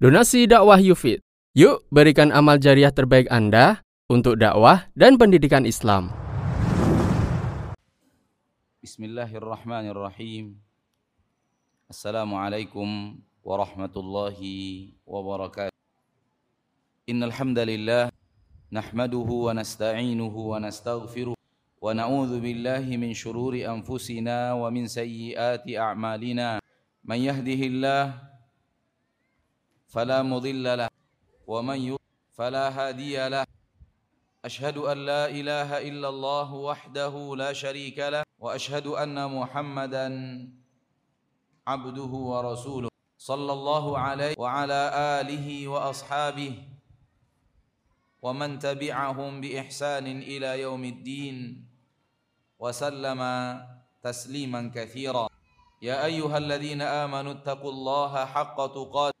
Donasi dakwah Yufid. Yuk berikan amal jariah terbaik Anda untuk dakwah dan pendidikan Islam. Bismillahirrahmanirrahim. Assalamualaikum warahmatullahi wabarakatuh. Innal hamdalillah nahmaduhu wa nasta'inuhu wa nastaghfiruh wa na'udzu billahi min shururi anfusina wa min sayyiati a'malina. Man yahdihillahu فلا مضل له. ومن يضلل فلا هادي له. أشهد أن لا إله إلا الله وحده لا شريك له وأشهد أن محمدا عبده ورسوله. صلى الله عليه وعلى آله وأصحابه ومن تبعهم بإحسان إلى يوم الدين. وسلم تسليما كثيرا. يا أيها الذين آمنوا اتقوا الله حق تقاته.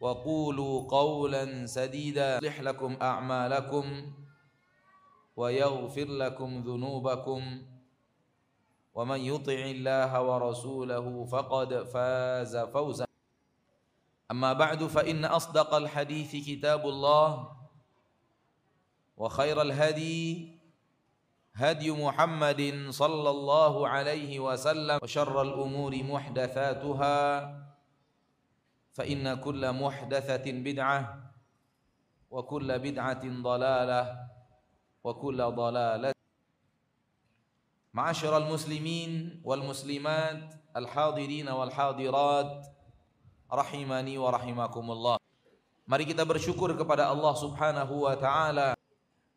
وقولوا قولا سديدا. يصلح لكم أعمالكم ويغفر لكم ذنوبكم. ومن يطع الله ورسوله فقد فاز فوزا. أما بعد فإن أصدق الحديث كتاب الله وخير الهدي هدي محمد صلى الله عليه وسلم. وشر الأمور محدثاتها. فإن كل محدثة بدعة وكل بدعة ضلالة وكل ضلالة معاشر المسلمين والمسلمات الحاضرين والحاضرات rahimani wa rahimakumullah. Mari kita bersyukur kepada Allah Subhanahu wa taala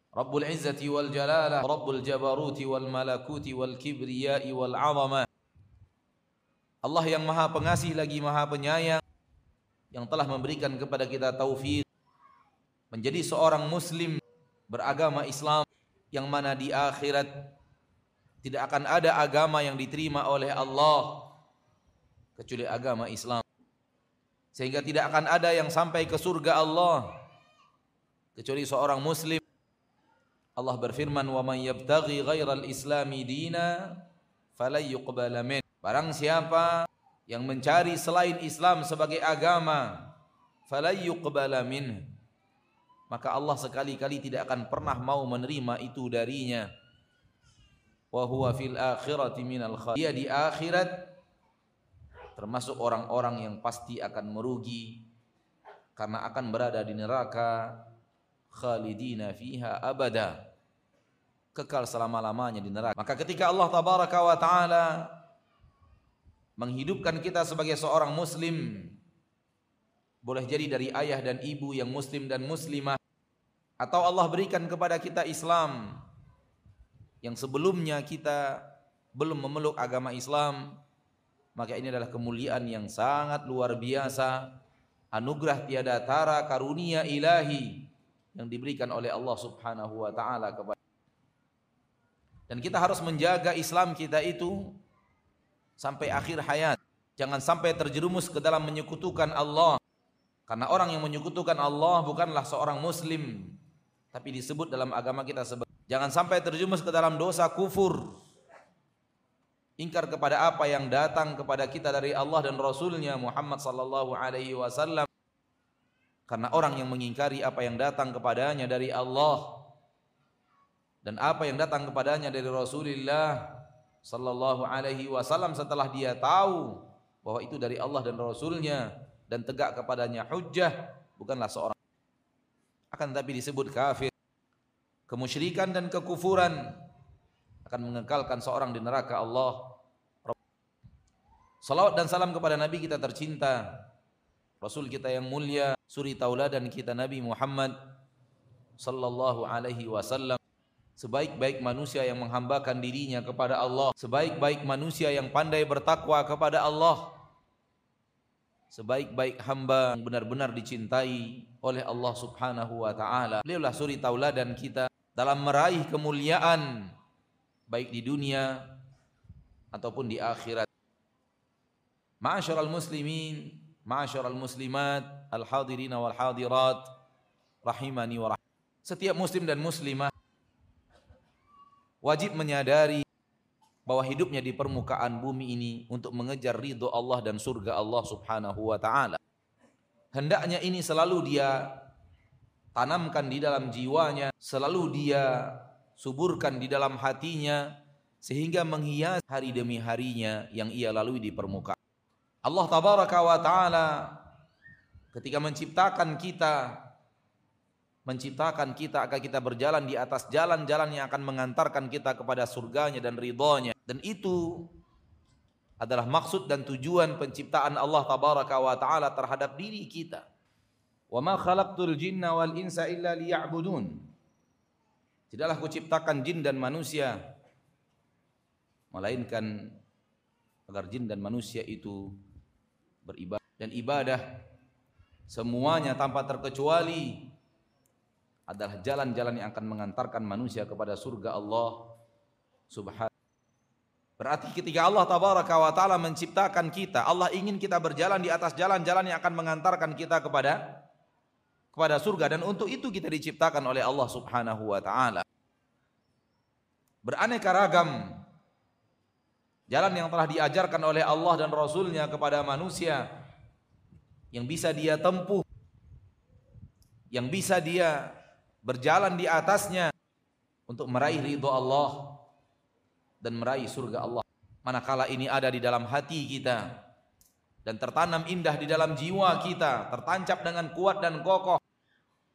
Rabbul Izzati wal Jalalah, Rabbul Jabaruti wal Malakuti wal Kibriyai wal Azamah. Allah yang Maha Pengasih lagi Maha Penyayang yang telah memberikan kepada kita taufik menjadi seorang muslim beragama Islam yang mana di akhirat tidak akan ada agama yang diterima oleh Allah kecuali agama Islam. Sehingga tidak akan ada yang sampai ke surga Allah kecuali seorang muslim. Allah berfirman wa man yabtaghi ghairal islami dina falayyuqbala min. Barang siapa yang mencari selain Islam sebagai agama falayyuqbala min maka Allah sekali-kali tidak akan pernah mau menerima itu darinya. Wa huwa fil akhirati minal dia di akhirat termasuk orang-orang yang pasti akan merugi karena akan berada di neraka khalidina fiha abada. Kekal selama-lamanya di neraka. Maka ketika Allah tabaraka wa taala menghidupkan kita sebagai seorang muslim. Boleh jadi dari ayah dan ibu yang muslim dan muslimah. Atau Allah berikan kepada kita Islam. Yang sebelumnya kita belum memeluk agama Islam. Maka ini adalah kemuliaan yang sangat luar biasa. Anugerah tiada tara karunia ilahi yang diberikan oleh Allah Subhanahu wa taala kepada dan kita harus menjaga Islam kita itu sampai akhir hayat. Jangan sampai terjerumus ke dalam menyekutukan Allah. Karena orang yang menyekutukan Allah bukanlah seorang muslim, tapi disebut dalam agama kita sebagai jangan sampai terjerumus ke dalam dosa kufur. Ingkar kepada apa yang datang kepada kita dari Allah dan Rasulnya Muhammad sallallahu alaihi wasallam. Karena orang yang mengingkari apa yang datang kepadanya dari Allah dan apa yang datang kepadanya dari Rasulullah sallallahu alaihi wasallam setelah dia tahu bahwa itu dari Allah dan Rasulnya dan tegak kepadanya hujjah bukanlah seorang akan tapi disebut kafir. Kemusyrikan dan kekufuran akan mengekalkan seorang di neraka Allah. Salawat dan salam kepada Nabi kita tercinta Rasul kita yang mulia suri tauladan kita Nabi Muhammad sallallahu alaihi wasallam sebaik-baik manusia yang menghambakan dirinya kepada Allah, sebaik-baik manusia yang pandai bertakwa kepada Allah. sebaik-baik hamba yang benar-benar dicintai oleh Allah Subhanahu wa taala. Beliaulah suri tauladan kita dalam meraih kemuliaan baik di dunia ataupun di akhirat. Ma'asyiral muslimin, ma'asyiral muslimat, al-hadirin wal hadirat rahimani wa rahim. Setiap muslim dan muslimah wajib menyadari bahwa hidupnya di permukaan bumi ini untuk mengejar ridho Allah dan surga Allah Subhanahu wa taala. Hendaknya ini selalu dia tanamkan di dalam jiwanya, selalu dia suburkan di dalam hatinya sehingga menghias hari demi harinya yang ia lalui di permukaan. Allah tabaraka wa taala ketika menciptakan kita menciptakan kita agar kita berjalan di atas jalan-jalan yang akan mengantarkan kita kepada surganya dan ridhonya. Dan itu adalah maksud dan tujuan penciptaan Allah tabaraka wa taala terhadap diri kita. Wa ma khalaqtul jinna wal insa illa liya'budun. Tidaklah kuciptakan jin dan manusia melainkan agar jin dan manusia itu beribadah dan ibadah semuanya tanpa terkecuali adalah jalan-jalan yang akan mengantarkan manusia kepada surga Allah Subhanahu Berarti ketika Allah tabaraka wa taala menciptakan kita, Allah ingin kita berjalan di atas jalan-jalan yang akan mengantarkan kita kepada kepada surga dan untuk itu kita diciptakan oleh Allah Subhanahu wa taala. Beraneka ragam jalan yang telah diajarkan oleh Allah dan Rasulnya kepada manusia yang bisa dia tempuh yang bisa dia berjalan di atasnya untuk meraih ridho Allah dan meraih surga Allah. Manakala ini ada di dalam hati kita dan tertanam indah di dalam jiwa kita, tertancap dengan kuat dan kokoh,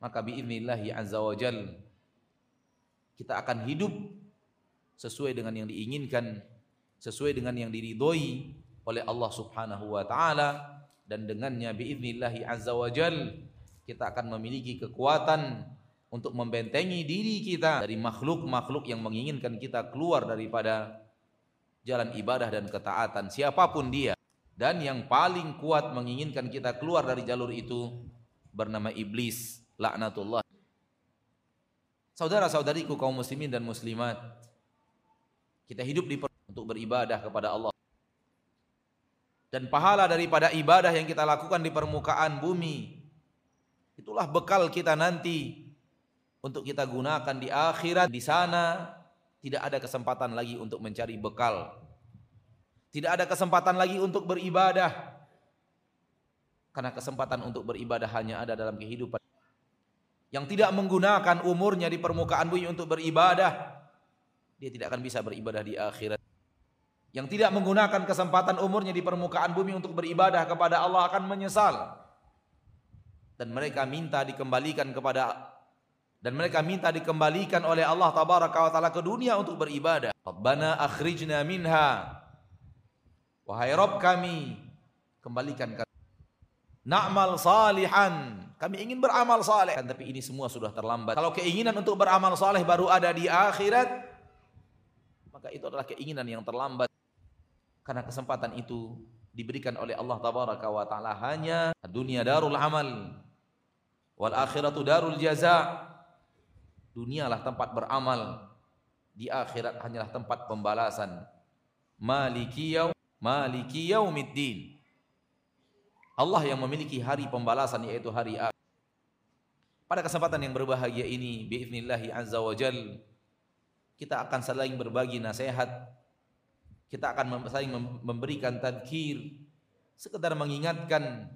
maka biidnillahi azza wa jal kita akan hidup sesuai dengan yang diinginkan, sesuai dengan yang diridhoi oleh Allah Subhanahu wa taala dan dengannya biidnillahi azza wa jal kita akan memiliki kekuatan untuk membentengi diri kita dari makhluk-makhluk yang menginginkan kita keluar daripada jalan ibadah dan ketaatan siapa pun dia. Dan yang paling kuat menginginkan kita keluar dari jalur itu bernama iblis laknatullah. Saudara-saudariku kaum muslimin dan muslimat kita hidup di untuk beribadah kepada Allah. Dan pahala daripada ibadah yang kita lakukan di permukaan bumi itulah bekal kita nanti untuk kita gunakan di akhirat di sana tidak ada kesempatan lagi untuk mencari bekal. Tidak ada kesempatan lagi untuk beribadah. Karena kesempatan untuk beribadah hanya ada dalam kehidupan. Yang tidak menggunakan umurnya di permukaan bumi untuk beribadah dia tidak akan bisa beribadah di akhirat. Yang tidak menggunakan kesempatan umurnya di permukaan bumi untuk beribadah kepada Allah akan menyesal. Dan mereka minta dikembalikan kepada dan mereka minta dikembalikan oleh Allah tabaraka wa taala ke dunia untuk beribadah. Rabbana akhrijna minha. Wahai Rabb kami, kembalikan kami. Na'mal salihan. Kami ingin beramal saleh, kan, tapi ini semua sudah terlambat. Kalau keinginan untuk beramal saleh baru ada di akhirat, maka itu adalah keinginan yang terlambat. Karena kesempatan itu diberikan oleh Allah tabaraka wa taala hanya dunia darul amal wal akhiratu darul jaza Dunialah tempat beramal, di akhirat hanyalah tempat pembalasan. Maliki yaum Maliki. Allah yang memiliki hari pembalasan yaitu hari akhir. Pada kesempatan yang berbahagia ini biiznillahi azza wa jal kita akan saling berbagi nasihat. Kita akan saling memberikan tadkir, sekedar mengingatkan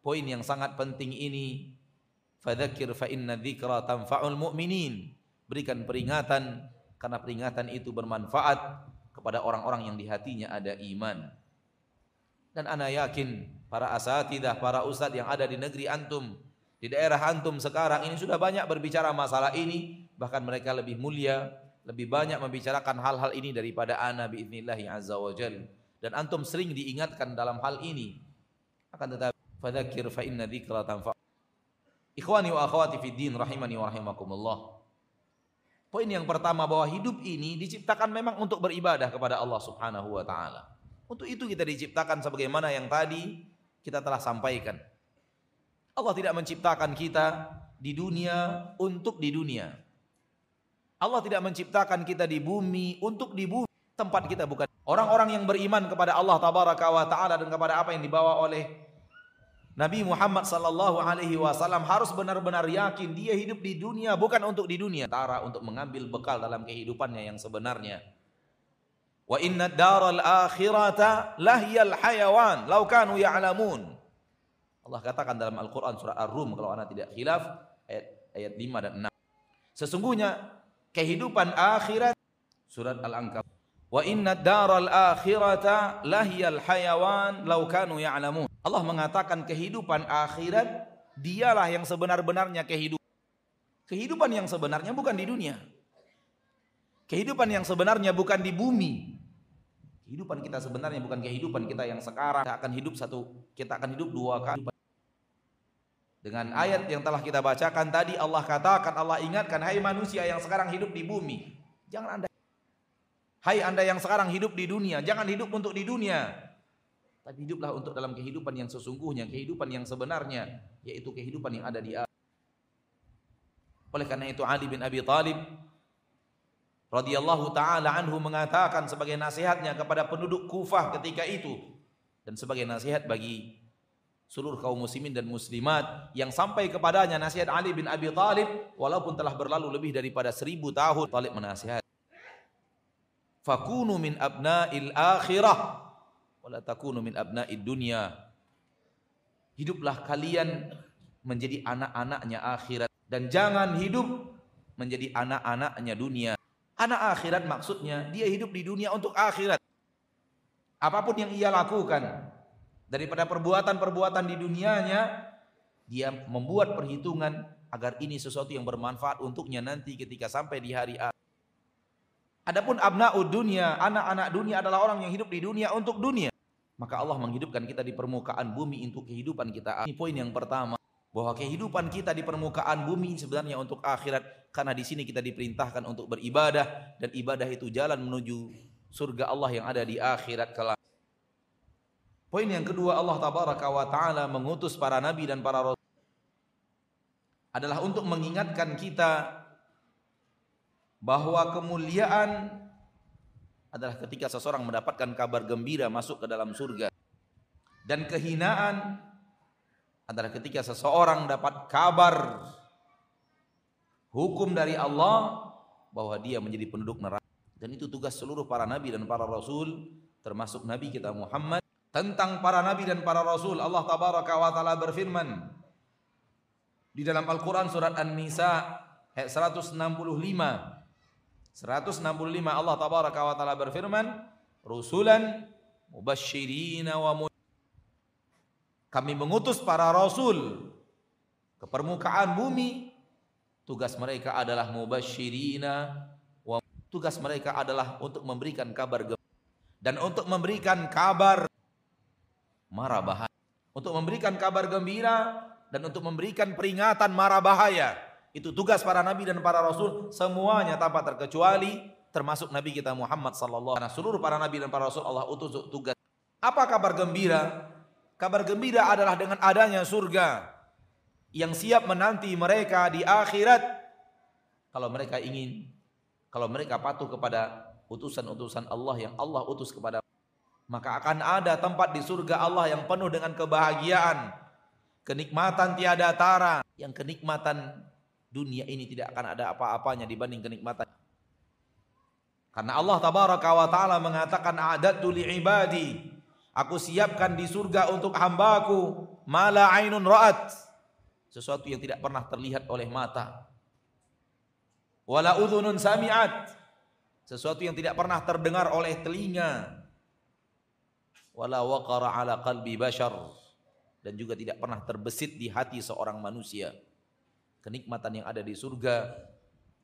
poin yang sangat penting ini Fadzakir fa inna dzikra tanfa'ul mu'minin. Berikan peringatan karena peringatan itu bermanfaat kepada orang-orang yang di hatinya ada iman. Dan ana yakin para asatidah, para ustadz yang ada di negeri antum, di daerah antum sekarang ini sudah banyak berbicara masalah ini, bahkan mereka lebih mulia, lebih banyak membicarakan hal-hal ini daripada ana biiznillahi azza wa jal. Dan antum sering diingatkan dalam hal ini. Akan tetapi fadzakir fa inna dzikra tanfa' Ikhwani wa akhwati fid din rahimani wa rahimakumullah. Poin yang pertama bahwa hidup ini diciptakan memang untuk beribadah kepada Allah Subhanahu wa taala. Untuk itu kita diciptakan sebagaimana yang tadi kita telah sampaikan. Allah tidak menciptakan kita di dunia untuk di dunia. Allah tidak menciptakan kita di bumi untuk di bumi. Tempat kita bukan. Orang-orang yang beriman kepada Allah tabaraka taala dan kepada apa yang dibawa oleh Nabi Muhammad sallallahu alaihi wasallam harus benar-benar yakin dia hidup di dunia bukan untuk di dunia, tara untuk mengambil bekal dalam kehidupannya yang sebenarnya. Wa inna daral akhirata lahiyal hayawan law kanu ya'lamun. Allah katakan dalam Al-Qur'an surah Ar-Rum kalau anda tidak khilaf ayat ayat 5 dan 6. Sesungguhnya kehidupan akhirat surat Al-Ankabut Wa inna daral akhirata lahiyal hayawan law kanu ya'lamun. Allah mengatakan kehidupan akhirat dialah yang sebenar-benarnya kehidupan. Kehidupan yang sebenarnya bukan di dunia. Kehidupan yang sebenarnya bukan di bumi. Kehidupan kita sebenarnya bukan kehidupan kita yang sekarang. Kita akan hidup satu, kita akan hidup dua kali. Dengan ayat yang telah kita bacakan tadi Allah katakan, Allah ingatkan, hai manusia yang sekarang hidup di bumi. Jangan anda, hai anda yang sekarang hidup di dunia, jangan hidup untuk di dunia. Tapi hiduplah untuk dalam kehidupan yang sesungguhnya, kehidupan yang sebenarnya, yaitu kehidupan yang ada di akhir. Oleh karena itu Ali bin Abi Thalib radhiyallahu taala anhu mengatakan sebagai nasihatnya kepada penduduk Kufah ketika itu dan sebagai nasihat bagi seluruh kaum muslimin dan muslimat yang sampai kepadanya nasihat Ali bin Abi Thalib walaupun telah berlalu lebih daripada seribu tahun Talib menasihat fakunu min abna'il akhirah wala takunu min abna'id dunya hiduplah kalian menjadi anak-anaknya akhirat dan jangan hidup menjadi anak-anaknya dunia Anak akhirat maksudnya dia hidup di dunia untuk akhirat. Apa pun yang ia lakukan daripada perbuatan-perbuatan di dunianya, dia membuat perhitungan agar ini sesuatu yang bermanfaat untuknya nanti ketika sampai di hari akhir. Adapun abnaud dunia, anak-anak dunia adalah orang yang hidup di dunia untuk dunia. Maka Allah menghidupkan kita di permukaan bumi untuk kehidupan kita. Ini poin yang pertama bahwa kehidupan kita di permukaan bumi sebenarnya untuk akhirat karena di sini kita diperintahkan untuk beribadah dan ibadah itu jalan menuju surga Allah yang ada di akhirat kelak. Poin yang kedua Allah tabaraka wa taala mengutus para nabi dan para rasul adalah untuk mengingatkan kita bahwa kemuliaan adalah ketika seseorang mendapatkan kabar gembira masuk ke dalam surga dan kehinaan adalah ketika seseorang dapat kabar hukum dari Allah bahwa dia menjadi penduduk neraka. Dan itu tugas seluruh para nabi dan para rasul termasuk nabi kita Muhammad tentang para nabi dan para rasul Allah tabaraka wa taala berfirman di dalam Al-Qur'an surat An-Nisa ayat 165 165 Allah tabaraka wa taala berfirman rusulan mubasysyirin wa kami mengutus para rasul ke permukaan bumi. Tugas mereka adalah mubasyirina wa tugas mereka adalah untuk memberikan kabar dan untuk memberikan kabar marah bahaya. Untuk memberikan kabar gembira dan untuk memberikan peringatan marah bahaya. Itu tugas para nabi dan para rasul semuanya tanpa terkecuali termasuk nabi kita Muhammad sallallahu alaihi. Seluruh para nabi dan para rasul Allah utus tugas. Apa kabar gembira? Kabar gembira adalah dengan adanya surga yang siap menanti mereka di akhirat kalau mereka ingin kalau mereka patuh kepada utusan-utusan Allah yang Allah utus kepada maka akan ada tempat di surga Allah yang penuh dengan kebahagiaan kenikmatan tiada tara yang kenikmatan dunia ini tidak akan ada apa-apanya dibanding kenikmatan karena Allah tabaraka wa taala mengatakan a'dadtu li ibadi Aku siapkan di surga untuk hambaku mala ainun ra'at. Sesuatu yang tidak pernah terlihat oleh mata. Wala udhunun sami'at. Sesuatu yang tidak pernah terdengar oleh telinga. Wala waqara ala qalbi bashar. Dan juga tidak pernah terbesit di hati seorang manusia. Kenikmatan yang ada di surga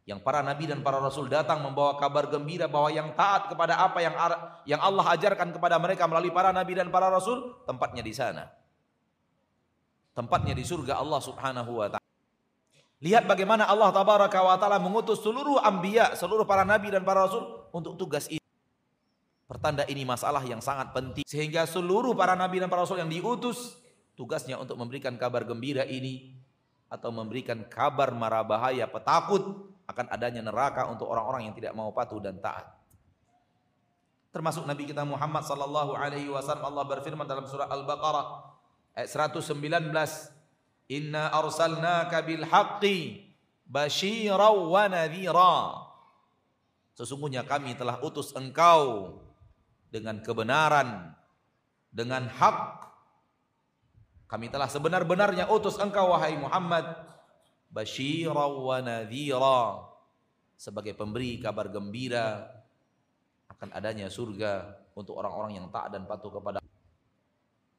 yang para nabi dan para rasul datang membawa kabar gembira bahwa yang taat kepada apa yang yang Allah ajarkan kepada mereka melalui para nabi dan para rasul, tempatnya di sana. Tempatnya di surga Allah Subhanahu wa taala. Lihat bagaimana Allah tabaraka wa taala mengutus seluruh anbiya, seluruh para nabi dan para rasul untuk tugas ini. Pertanda ini masalah yang sangat penting sehingga seluruh para nabi dan para rasul yang diutus tugasnya untuk memberikan kabar gembira ini atau memberikan kabar mara bahaya petakut akan adanya neraka untuk orang-orang yang tidak mau patuh dan taat. Termasuk Nabi kita Muhammad sallallahu alaihi wasallam Allah berfirman dalam surah Al-Baqarah ayat 119 Inna arsalnaka bil haqqi basyiran wa nadhira Sesungguhnya kami telah utus engkau dengan kebenaran dengan hak kami telah sebenar-benarnya utus engkau wahai Muhammad basyiran wa nadhira sebagai pemberi kabar gembira akan adanya surga untuk orang-orang yang taat dan patuh kepada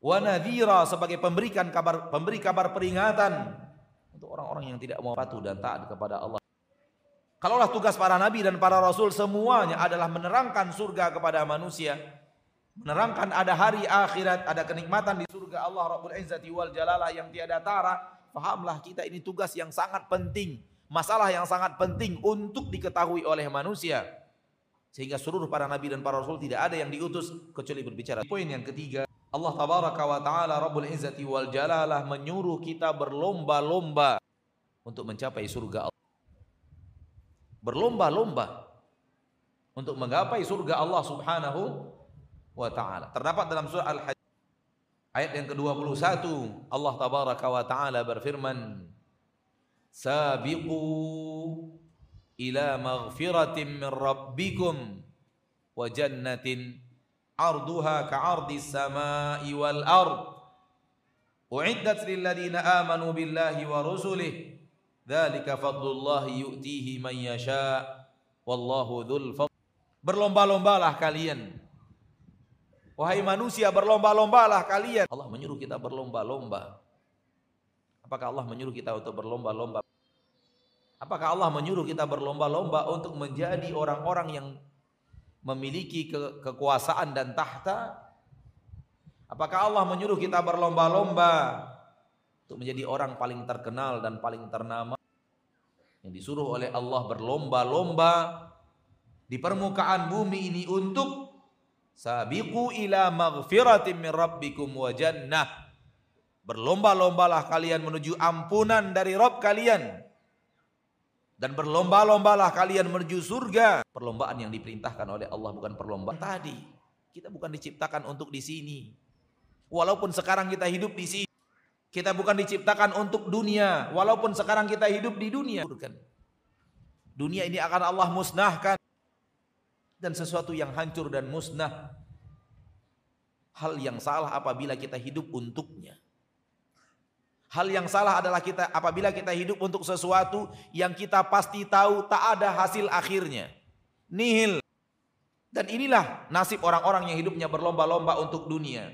wa nadhira sebagai pemberikan kabar pemberi kabar peringatan untuk orang-orang yang tidak mau patuh dan taat kepada Allah. Kalaulah tugas para nabi dan para rasul semuanya adalah menerangkan surga kepada manusia, menerangkan ada hari akhirat, ada kenikmatan di surga Allah Rabbul Izzati wal Jalalah yang tiada tara, Fahamlah kita ini tugas yang sangat penting. Masalah yang sangat penting untuk diketahui oleh manusia. Sehingga seluruh para nabi dan para rasul tidak ada yang diutus kecuali berbicara. Poin yang ketiga, Allah tabaraka wa taala Rabbul Izzati wal Jalalah menyuruh kita berlomba-lomba untuk mencapai surga Allah. Berlomba-lomba untuk menggapai surga Allah Subhanahu wa taala. Terdapat dalam surah Al-Hajj Ayat yang ke-21. Allah tabaraka wa taala berfirman Sabiqu ila maghfiratin min rabbikum wa jannatin arduha ka'ardis samai wal ard uiddat lil ladina amanu billahi wa rusulih dzalika fadlullahi yu'tihi man yasha. Wallahu dzul fadl berlomba-lombalah kalian Wahai manusia berlomba-lombalah kalian. Allah menyuruh kita berlomba-lomba. Apakah Allah menyuruh kita untuk berlomba-lomba? Apakah Allah menyuruh kita berlomba-lomba untuk menjadi orang-orang yang memiliki ke kekuasaan dan tahta? Apakah Allah menyuruh kita berlomba-lomba untuk menjadi orang paling terkenal dan paling ternama? Yang disuruh oleh Allah berlomba-lomba di permukaan bumi ini untuk Sabiqu ila maghfiratin min rabbikum wa jannah. Berlomba-lombalah kalian menuju ampunan dari Rabb kalian. Dan berlomba-lombalah kalian menuju surga. Perlombaan yang diperintahkan oleh Allah bukan perlombaan tadi. Kita bukan diciptakan untuk di sini. Walaupun sekarang kita hidup di sini. Kita bukan diciptakan untuk dunia. Walaupun sekarang kita hidup di dunia. Dunia ini akan Allah musnahkan dan sesuatu yang hancur dan musnah. Hal yang salah apabila kita hidup untuknya. Hal yang salah adalah kita apabila kita hidup untuk sesuatu yang kita pasti tahu tak ada hasil akhirnya. Nihil. Dan inilah nasib orang-orang yang hidupnya berlomba-lomba untuk dunia.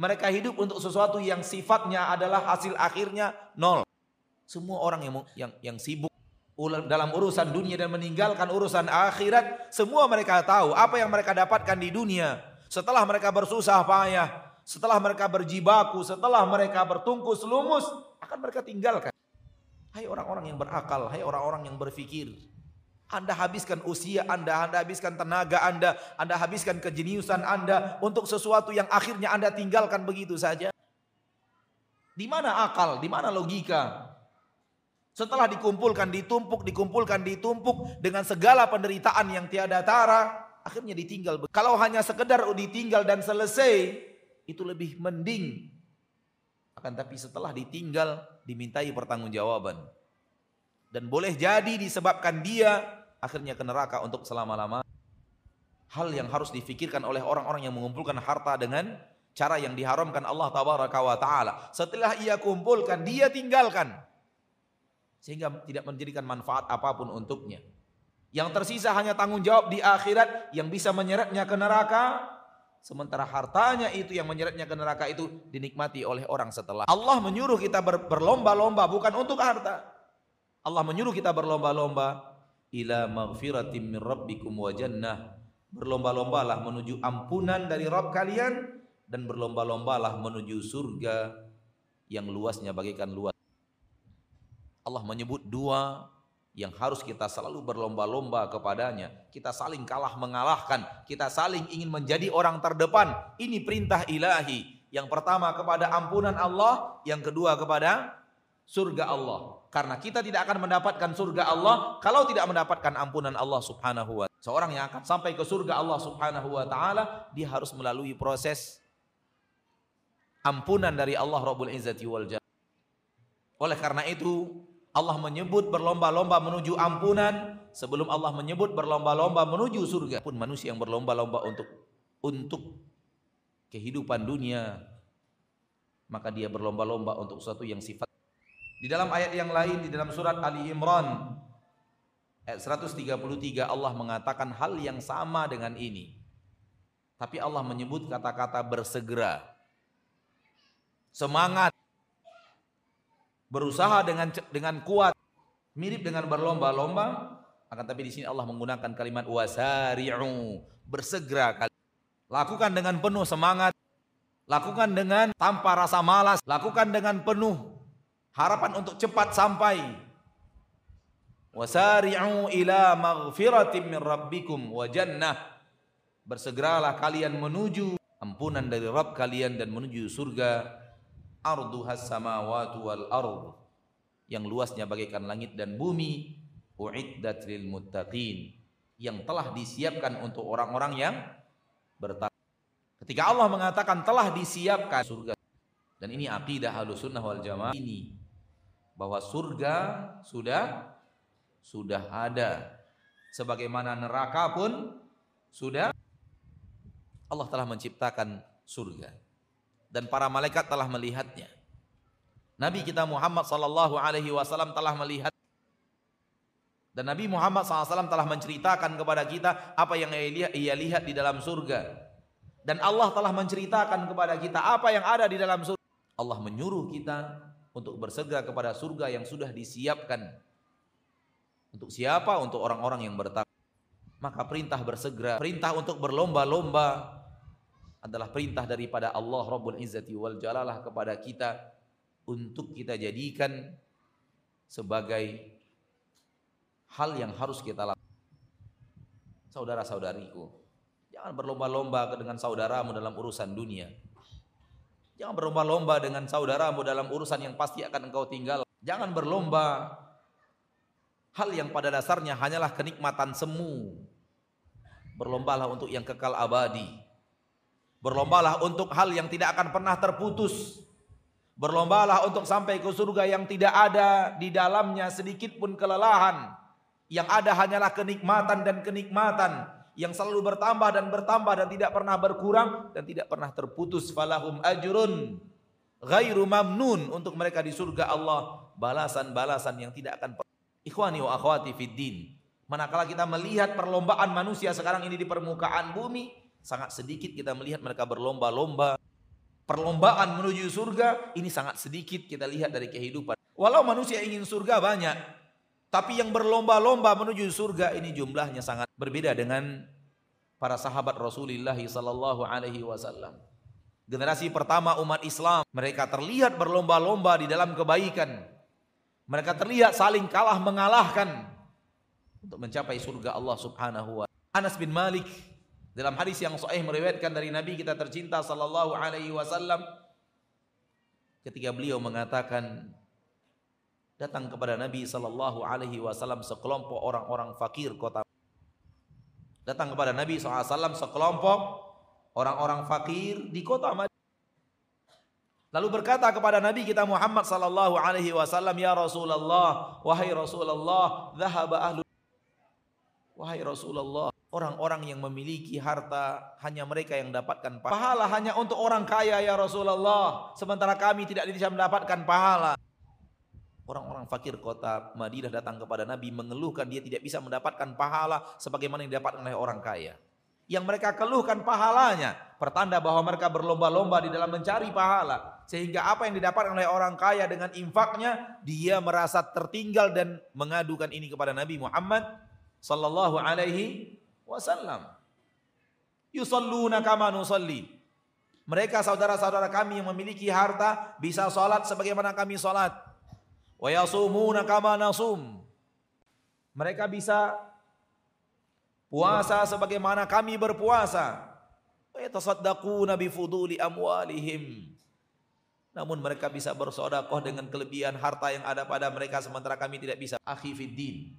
Mereka hidup untuk sesuatu yang sifatnya adalah hasil akhirnya nol. Semua orang yang yang, yang sibuk dalam urusan dunia dan meninggalkan urusan akhirat, semua mereka tahu apa yang mereka dapatkan di dunia. Setelah mereka bersusah payah, setelah mereka berjibaku, setelah mereka bertungkus lumus, akan mereka tinggalkan. Hai orang-orang yang berakal, hai orang-orang yang berfikir. Anda habiskan usia Anda, Anda habiskan tenaga Anda, Anda habiskan kejeniusan Anda untuk sesuatu yang akhirnya Anda tinggalkan begitu saja. Di mana akal, di mana logika? Setelah dikumpulkan, ditumpuk, dikumpulkan, ditumpuk dengan segala penderitaan yang tiada tara, akhirnya ditinggal. Kalau hanya sekedar ditinggal dan selesai, itu lebih mending. Akan tapi setelah ditinggal, dimintai pertanggungjawaban. Dan boleh jadi disebabkan dia akhirnya ke neraka untuk selama-lama. Hal yang harus difikirkan oleh orang-orang yang mengumpulkan harta dengan cara yang diharamkan Allah Taala. Setelah ia kumpulkan, dia tinggalkan sehingga tidak menjadikan manfaat apa pun untuknya. Yang tersisa hanya tanggung jawab di akhirat yang bisa menyeretnya ke neraka, sementara hartanya itu yang menyeretnya ke neraka itu dinikmati oleh orang setelah. Allah menyuruh kita ber, berlomba-lomba bukan untuk harta. Allah menyuruh kita berlomba-lomba ila maghfiratin min rabbikum wa jannah. Berlomba-lombalah menuju ampunan dari Rabb kalian dan berlomba-lombalah menuju surga yang luasnya bagaikan luas Allah menyebut dua yang harus kita selalu berlomba-lomba kepadanya. Kita saling kalah mengalahkan, kita saling ingin menjadi orang terdepan. Ini perintah ilahi. Yang pertama kepada ampunan Allah, yang kedua kepada surga Allah. Karena kita tidak akan mendapatkan surga Allah kalau tidak mendapatkan ampunan Allah Subhanahu wa taala. Seorang yang akan sampai ke surga Allah Subhanahu wa taala, dia harus melalui proses ampunan dari Allah Rabbul Izzati wal Jalal. Oleh karena itu, Allah menyebut berlomba-lomba menuju ampunan sebelum Allah menyebut berlomba-lomba menuju surga. Pun manusia yang berlomba-lomba untuk untuk kehidupan dunia, maka dia berlomba-lomba untuk sesuatu yang sifat. Di dalam ayat yang lain di dalam surat Ali Imran ayat 133 Allah mengatakan hal yang sama dengan ini. Tapi Allah menyebut kata-kata bersegera. Semangat berusaha dengan dengan kuat mirip dengan berlomba-lomba akan tapi di sini Allah menggunakan kalimat wasari'u bersegera lakukan dengan penuh semangat lakukan dengan tanpa rasa malas lakukan dengan penuh harapan untuk cepat sampai. Wasari'u ila maghfiratin min rabbikum wa jannah. Bersegeralah kalian menuju ampunan dari Rabb kalian dan menuju surga arduhas samawati wal ard. Yang luasnya bagaikan langit dan bumi uiddat lil muttaqin. Yang telah disiapkan untuk orang-orang yang bertakwa. Ketika Allah mengatakan telah disiapkan surga. Dan ini akidah Ahlussunnah wal Jamaah. Ini bahwa surga sudah sudah ada. Sebagaimana neraka pun sudah. Allah telah menciptakan surga dan para malaikat telah melihatnya. Nabi kita Muhammad sallallahu alaihi wasallam telah melihat dan Nabi Muhammad SAW telah menceritakan kepada kita apa yang ia lihat, di dalam surga. Dan Allah telah menceritakan kepada kita apa yang ada di dalam surga. Allah menyuruh kita untuk bersegera kepada surga yang sudah disiapkan. Untuk siapa? Untuk orang-orang yang bertakwa. Maka perintah bersegera, perintah untuk berlomba-lomba adalah perintah daripada Allah Rabbul Izzati wal Jalalah kepada kita untuk kita jadikan sebagai hal yang harus kita lakukan. Saudara-saudariku, jangan berlomba-lomba dengan saudaramu dalam urusan dunia. Jangan berlomba-lomba dengan saudaramu dalam urusan yang pasti akan engkau tinggal. Jangan berlomba hal yang pada dasarnya hanyalah kenikmatan semu. Berlombalah untuk yang kekal abadi Berlombalah untuk hal yang tidak akan pernah terputus. Berlombalah untuk sampai ke surga yang tidak ada di dalamnya sedikit pun kelelahan. Yang ada hanyalah kenikmatan dan kenikmatan yang selalu bertambah dan bertambah dan tidak pernah berkurang dan tidak pernah terputus. Falahum ajrun ghairu mamnun untuk mereka di surga Allah balasan-balasan yang tidak akan Ikhwani wa akhwati fid din. Manakala kita melihat perlombaan manusia sekarang ini di permukaan bumi, Sangat sedikit kita melihat mereka berlomba-lomba. Perlombaan menuju surga ini sangat sedikit kita lihat dari kehidupan. Walau manusia ingin surga banyak, tapi yang berlomba-lomba menuju surga ini jumlahnya sangat berbeda dengan para sahabat Rasulullah sallallahu alaihi wasallam. Generasi pertama umat Islam, mereka terlihat berlomba-lomba di dalam kebaikan. Mereka terlihat saling kalah mengalahkan untuk mencapai surga Allah Subhanahu wa Anas bin Malik dalam hadis yang sahih meriwayatkan dari Nabi kita tercinta sallallahu alaihi wasallam ketika beliau mengatakan datang kepada Nabi sallallahu alaihi wasallam sekelompok orang-orang fakir kota datang kepada Nabi SAW sekelompok orang-orang fakir di kota. Lalu berkata kepada Nabi kita Muhammad sallallahu alaihi wasallam, "Ya Rasulullah, wahai Rasulullah, dhahaba ahlu Wahai Rasulullah, orang-orang yang memiliki harta hanya mereka yang dapatkan pahala. Pahala hanya untuk orang kaya ya Rasulullah. Sementara kami tidak bisa mendapatkan pahala. Orang-orang fakir kota Madinah datang kepada Nabi mengeluhkan dia tidak bisa mendapatkan pahala sebagaimana yang didapatkan oleh orang kaya. Yang mereka keluhkan pahalanya, pertanda bahwa mereka berlomba-lomba di dalam mencari pahala. Sehingga apa yang didapatkan oleh orang kaya dengan infaknya, dia merasa tertinggal dan mengadukan ini kepada Nabi Muhammad sallallahu alaihi wasallam. Yusalluna kama nusalli. Mereka saudara-saudara kami yang memiliki harta bisa salat sebagaimana kami salat. Wa yasumuna kama nasum. Mereka bisa puasa sebagaimana kami berpuasa. Wa Yatasaddaquna bifuduli amwalihim. Namun mereka bisa bersodakoh dengan kelebihan harta yang ada pada mereka sementara kami tidak bisa. Akhi fiddin.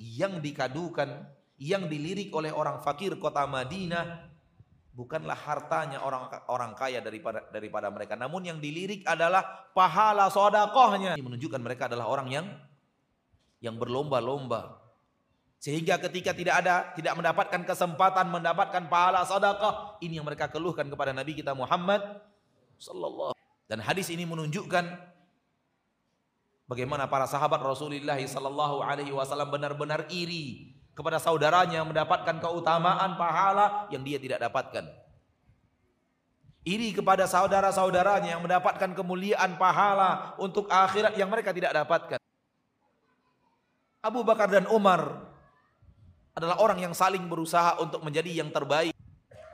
Yang dikadukan, yang dilirik oleh orang fakir kota Madinah bukanlah hartanya orang orang kaya daripada daripada mereka. Namun yang dilirik adalah pahala sodakohnya ini menunjukkan mereka adalah orang yang yang berlomba-lomba. Sehingga ketika tidak ada tidak mendapatkan kesempatan mendapatkan pahala sodakoh ini yang mereka keluhkan kepada Nabi kita Muhammad sallallahu dan hadis ini menunjukkan bagaimana para sahabat Rasulullah sallallahu alaihi wasallam benar-benar iri kepada saudaranya mendapatkan keutamaan pahala yang dia tidak dapatkan. Iri kepada saudara-saudaranya yang mendapatkan kemuliaan pahala untuk akhirat yang mereka tidak dapatkan. Abu Bakar dan Umar adalah orang yang saling berusaha untuk menjadi yang terbaik.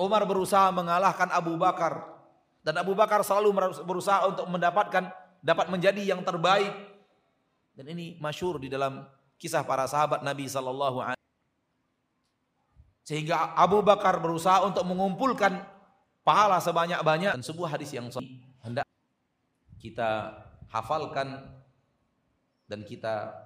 Umar berusaha mengalahkan Abu Bakar dan Abu Bakar selalu berusaha untuk mendapatkan dapat menjadi yang terbaik. Dan ini masyur di dalam kisah para sahabat Nabi alaihi sehingga Abu Bakar berusaha untuk mengumpulkan pahala sebanyak-banyak dan sebuah hadis yang hendak kita hafalkan dan kita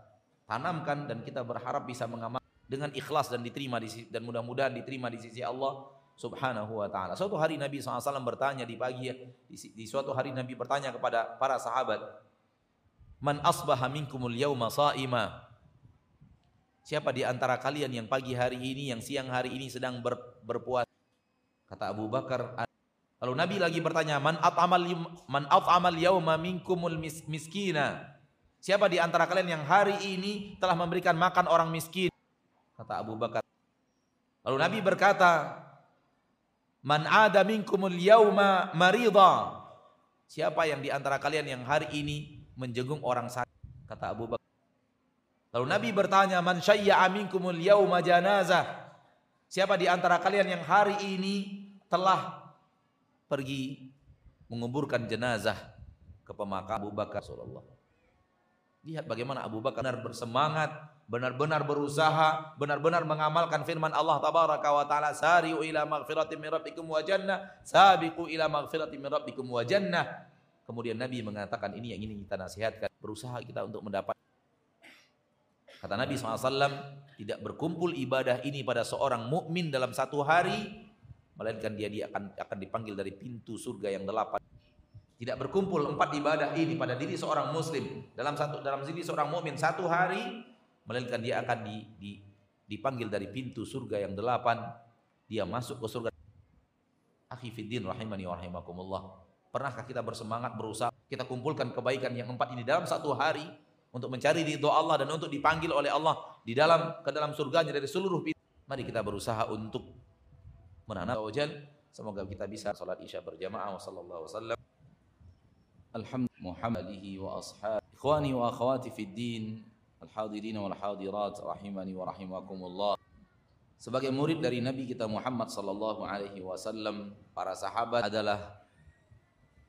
tanamkan dan kita berharap bisa mengamal dengan ikhlas dan diterima di, dan mudah-mudahan diterima di sisi Allah Subhanahu wa taala. Suatu hari Nabi SAW bertanya di pagi di, di suatu hari Nabi bertanya kepada para sahabat, "Man asbaha minkumul yauma sha'ima?" Siapa di antara kalian yang pagi hari ini, yang siang hari ini sedang ber, berpuasa? Kata Abu Bakar. Lalu Nabi lagi bertanya, man at'amal man at'amal yauma minkumul mis, miskina? Siapa di antara kalian yang hari ini telah memberikan makan orang miskin? Kata Abu Bakar. Lalu Nabi berkata, Man ada minkumul yauma marida. Siapa yang di antara kalian yang hari ini menjenguk orang sakit? Kata Abu Bakar. Lalu Nabi bertanya, "Man syayya'a minkumul yauma janazah?" Siapa di antara kalian yang hari ini telah pergi menguburkan jenazah ke pemakaman Abu Bakar sallallahu Lihat bagaimana Abu Bakar benar bersemangat, benar-benar berusaha, benar-benar mengamalkan firman Allah tabaraka wa taala, "Sari'u ila maghfiratin min rabbikum wa jannah, sabiqu ila min rabbikum wa jannah." Kemudian Nabi mengatakan ini yang ingin kita nasihatkan, berusaha kita untuk mendapat Kata Nabi SAW, tidak berkumpul ibadah ini pada seorang mukmin dalam satu hari, melainkan dia, dia akan akan dipanggil dari pintu surga yang delapan. Tidak berkumpul empat ibadah ini pada diri seorang muslim dalam satu dalam diri seorang mukmin satu hari, melainkan dia akan di, di, dipanggil dari pintu surga yang delapan. Dia masuk ke surga. Akhi fiddin rahimani wa rahimakumullah. Pernahkah kita bersemangat berusaha kita kumpulkan kebaikan yang empat ini dalam satu hari? Untuk mencari ridho Allah dan untuk dipanggil oleh Allah di dalam ke dalam surganya dari seluruh pintu. Mari kita berusaha untuk menanam wajal. Semoga kita bisa salat Isya berjamaah wa sallallahu wasallam. Alhamdulillahi wa ashab. Ikhwani wa akhwati fid din, al-hadirin wal hadirat rahimani wa rahimakumullah. Sebagai murid dari Nabi kita Muhammad sallallahu alaihi wasallam, para sahabat adalah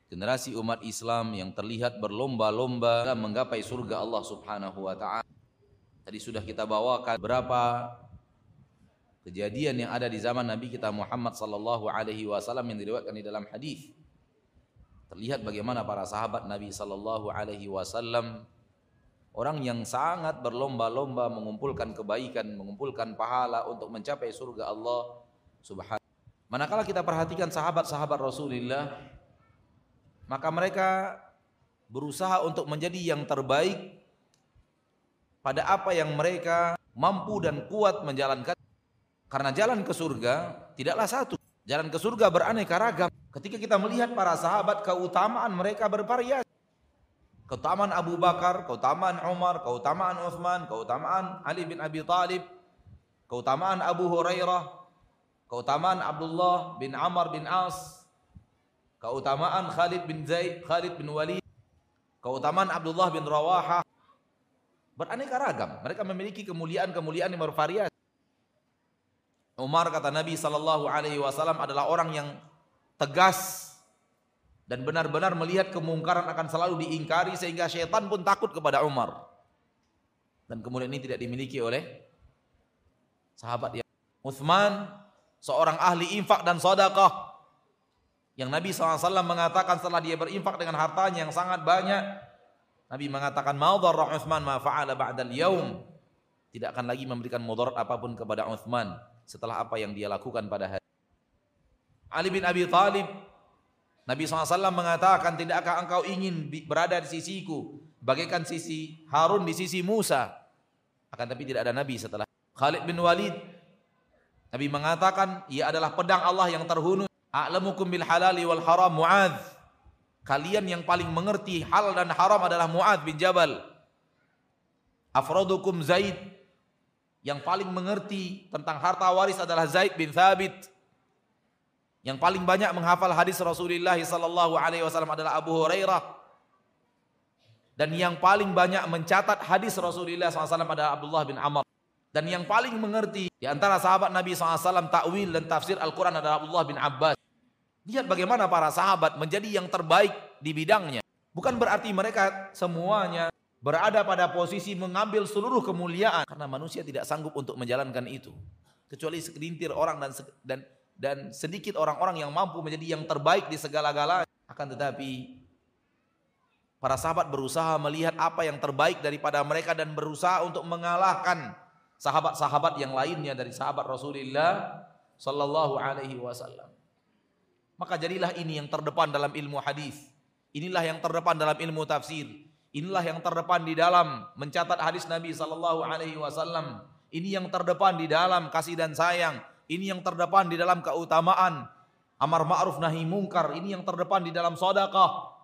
generasi umat Islam yang terlihat berlomba-lomba dalam menggapai surga Allah Subhanahu wa taala. Tadi sudah kita bawakan berapa kejadian yang ada di zaman Nabi kita Muhammad sallallahu alaihi wasallam yang diriwayatkan di dalam hadis. Terlihat bagaimana para sahabat Nabi sallallahu alaihi wasallam orang yang sangat berlomba-lomba mengumpulkan kebaikan, mengumpulkan pahala untuk mencapai surga Allah Subhanahu. Manakala kita perhatikan sahabat-sahabat Rasulullah maka mereka berusaha untuk menjadi yang terbaik pada apa yang mereka mampu dan kuat menjalankan. Karena jalan ke surga tidaklah satu. Jalan ke surga beraneka ragam. Ketika kita melihat para sahabat keutamaan mereka bervariasi. Keutamaan Abu Bakar, keutamaan Umar, keutamaan Uthman, keutamaan Ali bin Abi Talib, keutamaan Abu Hurairah, keutamaan Abdullah bin Amr bin As, keutamaan Khalid bin Zaid, Khalid bin Walid, keutamaan Abdullah bin Rawaha beraneka ragam. Mereka memiliki kemuliaan-kemuliaan yang bervariasi. Umar kata Nabi sallallahu alaihi wasallam adalah orang yang tegas dan benar-benar melihat kemungkaran akan selalu diingkari sehingga syaitan pun takut kepada Umar. Dan kemudian ini tidak dimiliki oleh sahabat yang Uthman seorang ahli infak dan sedekah Yang Nabi SAW mengatakan setelah dia berinfak dengan hartanya yang sangat banyak. Nabi mengatakan, Ma'udharra Uthman ma fa'ala ba'dal yaum. Tidak akan lagi memberikan mudarat apa pun kepada Uthman setelah apa yang dia lakukan pada hari. Ali bin Abi Talib Nabi SAW mengatakan tidakkah engkau ingin berada di sisiku bagaikan sisi Harun di sisi Musa akan tapi tidak ada Nabi setelah Khalid bin Walid Nabi mengatakan ia adalah pedang Allah yang terhunus a'lamukum bil halali wal haram Muadz kalian yang paling mengerti halal dan haram adalah Muadz bin Jabal afradukum Zaid yang paling mengerti tentang harta waris adalah Zaid bin Thabit yang paling banyak menghafal hadis Rasulullah sallallahu alaihi wasallam adalah Abu Hurairah. Dan yang paling banyak mencatat hadis Rasulullah SAW adalah Abdullah bin Amr. Dan yang paling mengerti di antara sahabat Nabi SAW takwil dan tafsir Al-Quran adalah Abdullah bin Abbas. Lihat bagaimana para sahabat menjadi yang terbaik di bidangnya. Bukan berarti mereka semuanya berada pada posisi mengambil seluruh kemuliaan. Karena manusia tidak sanggup untuk menjalankan itu. Kecuali segelintir orang dan dan dan sedikit orang-orang yang mampu menjadi yang terbaik di segala-galanya. Akan tetapi para sahabat berusaha melihat apa yang terbaik daripada mereka dan berusaha untuk mengalahkan sahabat-sahabat yang lainnya dari sahabat Rasulullah sallallahu alaihi wasallam. Maka jadilah ini yang terdepan dalam ilmu hadis. Inilah yang terdepan dalam ilmu tafsir. Inilah yang terdepan di dalam mencatat hadis Nabi sallallahu alaihi wasallam. Ini yang terdepan di dalam kasih dan sayang ini yang terdepan di dalam keutamaan amar ma'ruf nahi mungkar. Ini yang terdepan di dalam sedekah.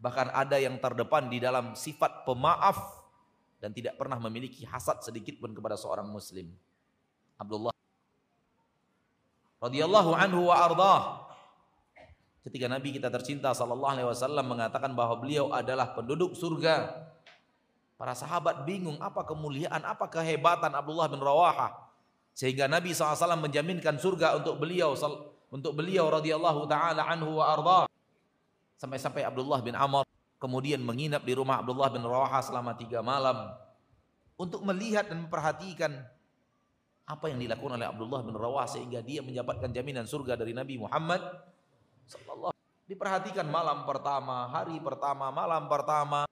Bahkan ada yang terdepan di dalam sifat pemaaf dan tidak pernah memiliki hasad sedikit pun kepada seorang muslim. Abdullah radhiyallahu anhu wa ardah. Ketika Nabi kita tercinta sallallahu alaihi wasallam mengatakan bahwa beliau adalah penduduk surga. Para sahabat bingung apa kemuliaan, apa kehebatan Abdullah bin Rawahah sehingga Nabi SAW menjaminkan surga untuk beliau untuk beliau radhiyallahu taala anhu wa arda. Sampai-sampai Abdullah bin Amr kemudian menginap di rumah Abdullah bin Rawaha selama tiga malam untuk melihat dan memperhatikan apa yang dilakukan oleh Abdullah bin Rawaha sehingga dia mendapatkan jaminan surga dari Nabi Muhammad sallallahu diperhatikan malam pertama, hari pertama, malam pertama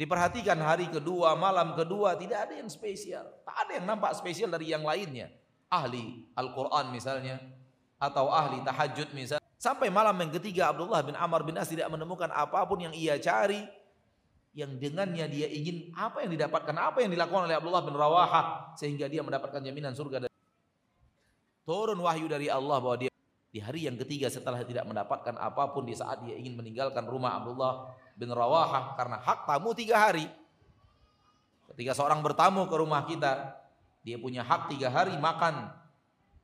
Diperhatikan hari kedua, malam kedua, tidak ada yang spesial. Tak ada yang nampak spesial dari yang lainnya. Ahli Al-Quran misalnya, atau ahli tahajud misalnya. Sampai malam yang ketiga Abdullah bin Amr bin As tidak menemukan apa pun yang ia cari. Yang dengannya dia ingin apa yang didapatkan, apa yang dilakukan oleh Abdullah bin Rawaha. Sehingga dia mendapatkan jaminan surga. Dari Turun wahyu dari Allah bahwa dia di hari yang ketiga setelah tidak mendapatkan apa pun di saat dia ingin meninggalkan rumah Abdullah bin Rawahah karena hak tamu tiga hari. Ketika seorang bertamu ke rumah kita, dia punya hak tiga hari makan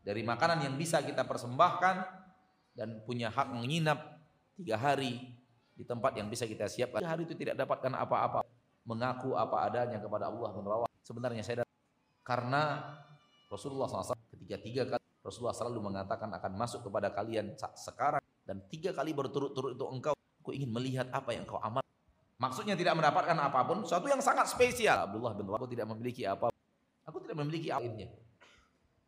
dari makanan yang bisa kita persembahkan dan punya hak menginap tiga hari di tempat yang bisa kita siapkan. Tiga hari itu tidak dapatkan apa-apa, mengaku apa adanya kepada Allah bin Rawah. Sebenarnya saya datang karena Rasulullah SAW ketika tiga kali Rasulullah selalu mengatakan akan masuk kepada kalian sekarang dan tiga kali berturut-turut itu engkau Aku ingin melihat apa yang kau amal. Maksudnya tidak mendapatkan apa pun, suatu yang sangat spesial. Abdullah bin Rawah, aku tidak memiliki apa. Aku tidak memiliki lainnya.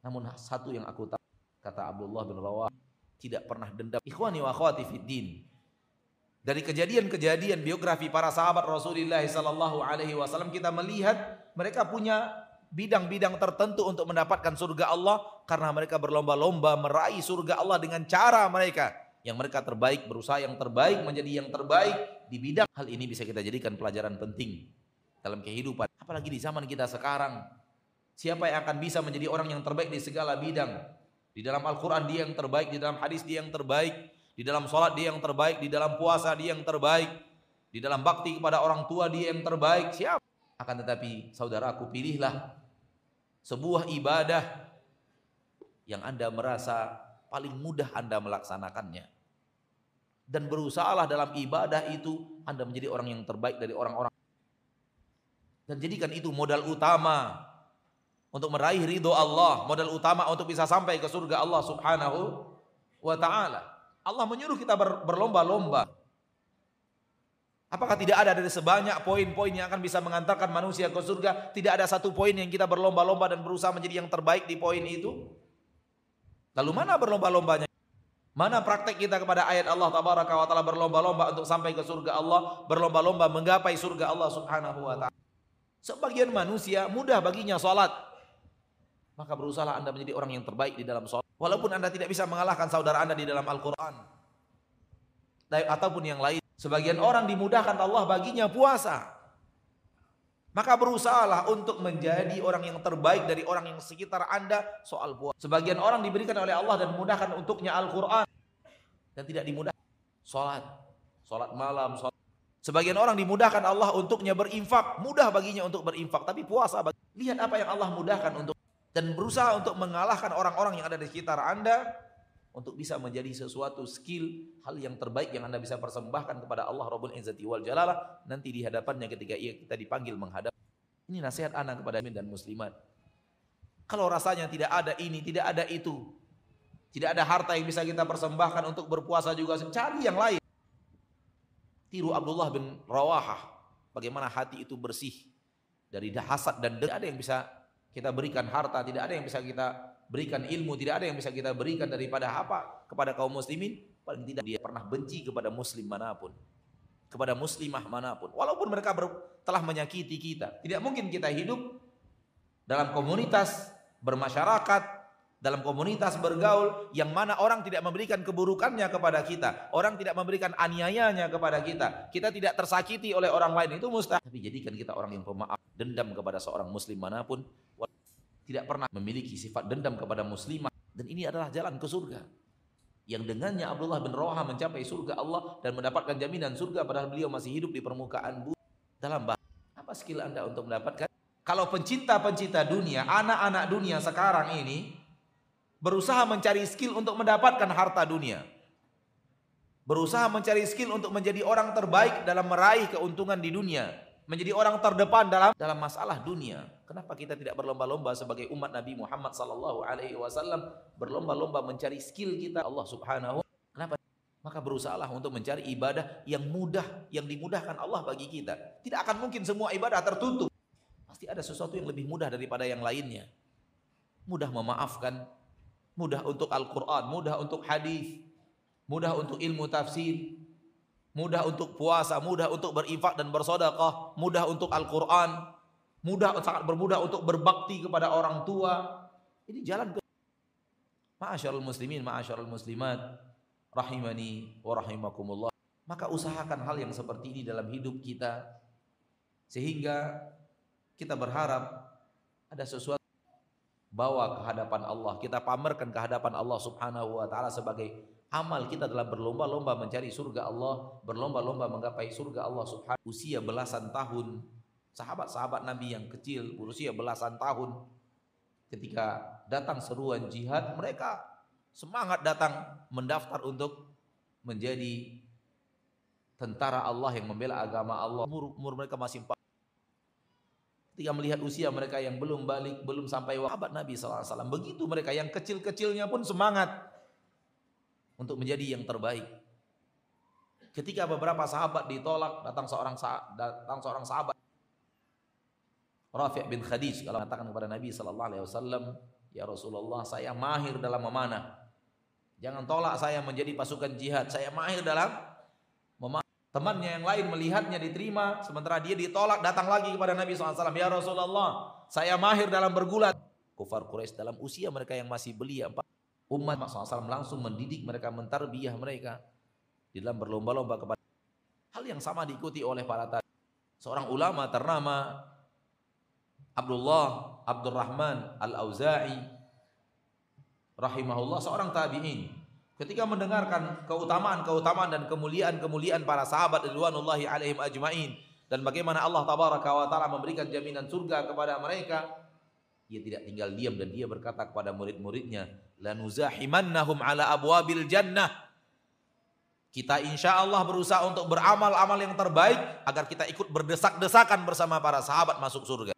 Namun satu yang aku tahu, kata Abdullah bin Rawah, tidak pernah dendam. Ikhwani wa akhwati fid din. Dari kejadian-kejadian biografi para sahabat Rasulullah sallallahu alaihi wasallam kita melihat mereka punya bidang-bidang tertentu untuk mendapatkan surga Allah karena mereka berlomba-lomba meraih surga Allah dengan cara mereka yang mereka terbaik, berusaha yang terbaik, menjadi yang terbaik di bidang hal ini bisa kita jadikan pelajaran penting dalam kehidupan. Apalagi di zaman kita sekarang, siapa yang akan bisa menjadi orang yang terbaik di segala bidang? Di dalam Al-Quran dia yang terbaik, di dalam hadis dia yang terbaik, di dalam sholat dia yang terbaik, di dalam puasa dia yang terbaik, di dalam bakti kepada orang tua dia yang terbaik. Siapa? Akan tetapi saudaraku pilihlah sebuah ibadah yang anda merasa paling mudah Anda melaksanakannya. Dan berusahalah dalam ibadah itu Anda menjadi orang yang terbaik dari orang-orang. Dan jadikan itu modal utama untuk meraih ridho Allah, modal utama untuk bisa sampai ke surga Allah Subhanahu wa taala. Allah menyuruh kita ber, berlomba-lomba. Apakah tidak ada dari sebanyak poin-poin yang akan bisa mengantarkan manusia ke surga, tidak ada satu poin yang kita berlomba-lomba dan berusaha menjadi yang terbaik di poin itu? Lalu mana berlomba-lombanya? Mana praktek kita kepada ayat Allah tabaraka wa taala berlomba-lomba untuk sampai ke surga Allah, berlomba-lomba menggapai surga Allah Subhanahu wa taala. Sebagian manusia mudah baginya salat. Maka berusaha Anda menjadi orang yang terbaik di dalam salat. Walaupun Anda tidak bisa mengalahkan saudara Anda di dalam Al-Qur'an. Ataupun yang lain. Sebagian orang dimudahkan Allah baginya puasa. Maka berusahalah untuk menjadi orang yang terbaik dari orang yang sekitar Anda soal puasa. Sebagian orang diberikan oleh Allah dan memudahkan untuknya Al-Quran. Dan tidak dimudahkan. Salat. Salat malam. Salat. Sebagian orang dimudahkan Allah untuknya berinfak. Mudah baginya untuk berinfak. Tapi puasa. Lihat apa yang Allah mudahkan untuk. Dan berusaha untuk mengalahkan orang-orang yang ada di sekitar Anda untuk bisa menjadi sesuatu skill hal yang terbaik yang Anda bisa persembahkan kepada Allah Rabbul Izzati wal Jalalah nanti di hadapannya ketika ia kita dipanggil menghadap. Ini nasihat anak kepada muslimin dan muslimat. Kalau rasanya tidak ada ini, tidak ada itu, tidak ada harta yang bisa kita persembahkan untuk berpuasa juga, cari yang lain. Tiru Abdullah bin Rawahah, bagaimana hati itu bersih dari hasad dan tidak ada yang bisa kita berikan harta, tidak ada yang bisa kita berikan ilmu, tidak ada yang bisa kita berikan daripada apa kepada kaum muslimin, paling tidak dia pernah benci kepada muslim mana pun. Kepada muslimah mana pun. Walaupun mereka ber, telah menyakiti kita. Tidak mungkin kita hidup dalam komunitas, bermasyarakat, dalam komunitas bergaul yang mana orang tidak memberikan keburukannya kepada kita, orang tidak memberikan aniayanya kepada kita, kita tidak tersakiti oleh orang lain itu mustahil. Tapi jadikan kita orang yang pemaaf, dendam kepada seorang muslim mana pun, tidak pernah memiliki sifat dendam kepada muslimah. Dan ini adalah jalan ke surga. Yang dengannya Abdullah bin Roha mencapai surga Allah dan mendapatkan jaminan surga padahal beliau masih hidup di permukaan bumi. Dalam bahasa apa skill anda untuk mendapatkan? Kalau pencinta-pencinta dunia anak-anak dunia sekarang ini berusaha mencari skill untuk mendapatkan harta dunia. Berusaha mencari skill untuk menjadi orang terbaik dalam meraih keuntungan di dunia menjadi orang terdepan dalam dalam masalah dunia. Kenapa kita tidak berlomba-lomba sebagai umat Nabi Muhammad sallallahu alaihi wasallam berlomba-lomba mencari skill kita Allah Subhanahu Kenapa? Maka berusahalah untuk mencari ibadah yang mudah, yang dimudahkan Allah bagi kita. Tidak akan mungkin semua ibadah tertutup. Pasti ada sesuatu yang lebih mudah daripada yang lainnya. Mudah memaafkan, mudah untuk Al-Qur'an, mudah untuk hadis, mudah untuk ilmu tafsir, mudah untuk puasa, mudah untuk berinfak dan bersedekah, mudah untuk Al-Qur'an, mudah sangat bermudah untuk berbakti kepada orang tua. Ini jalan ke Ma'asyarul muslimin, ma'asyarul muslimat, rahimani wa rahimakumullah. Maka usahakan hal yang seperti ini dalam hidup kita sehingga kita berharap ada sesuatu bawa ke hadapan Allah, kita pamerkan ke hadapan Allah Subhanahu wa taala sebagai Amal kita dalam berlomba-lomba mencari surga Allah, berlomba-lomba menggapai surga Allah subhanahu usia belasan tahun. Sahabat-sahabat Nabi yang kecil berusia belasan tahun ketika datang seruan jihad, mereka semangat datang mendaftar untuk menjadi tentara Allah yang membela agama Allah. Umur, umur mereka masih empat. Ketika melihat usia mereka yang belum balik, belum sampai sahabat Nabi SAW. Begitu mereka yang kecil-kecilnya pun semangat untuk menjadi yang terbaik. Ketika beberapa sahabat ditolak, datang seorang datang seorang sahabat Rafi' bin Khadij kalau mengatakan kepada Nabi sallallahu alaihi wasallam, "Ya Rasulullah, saya mahir dalam memanah. Jangan tolak saya menjadi pasukan jihad. Saya mahir dalam memanah." Temannya yang lain melihatnya diterima, sementara dia ditolak, datang lagi kepada Nabi SAW. Ya Rasulullah, saya mahir dalam bergulat. Kufar Quraisy dalam usia mereka yang masih belia, umat SAW langsung mendidik mereka, mentarbiyah mereka di dalam berlomba-lomba kepada hal yang sama diikuti oleh para. Seorang ulama ternama Abdullah Abdurrahman Al-Auza'i rahimahullah seorang tabi'in ketika mendengarkan keutamaan-keutamaan dan kemuliaan-kemuliaan para sahabat ridwanullahi alaihim ajmain dan bagaimana Allah tabaraka wa taala memberikan jaminan surga kepada mereka dia tidak tinggal diam dan dia berkata kepada murid-muridnya, "Lanuzahimannahum ala abwabil jannah." Kita insya Allah berusaha untuk beramal-amal yang terbaik agar kita ikut berdesak-desakan bersama para sahabat masuk surga.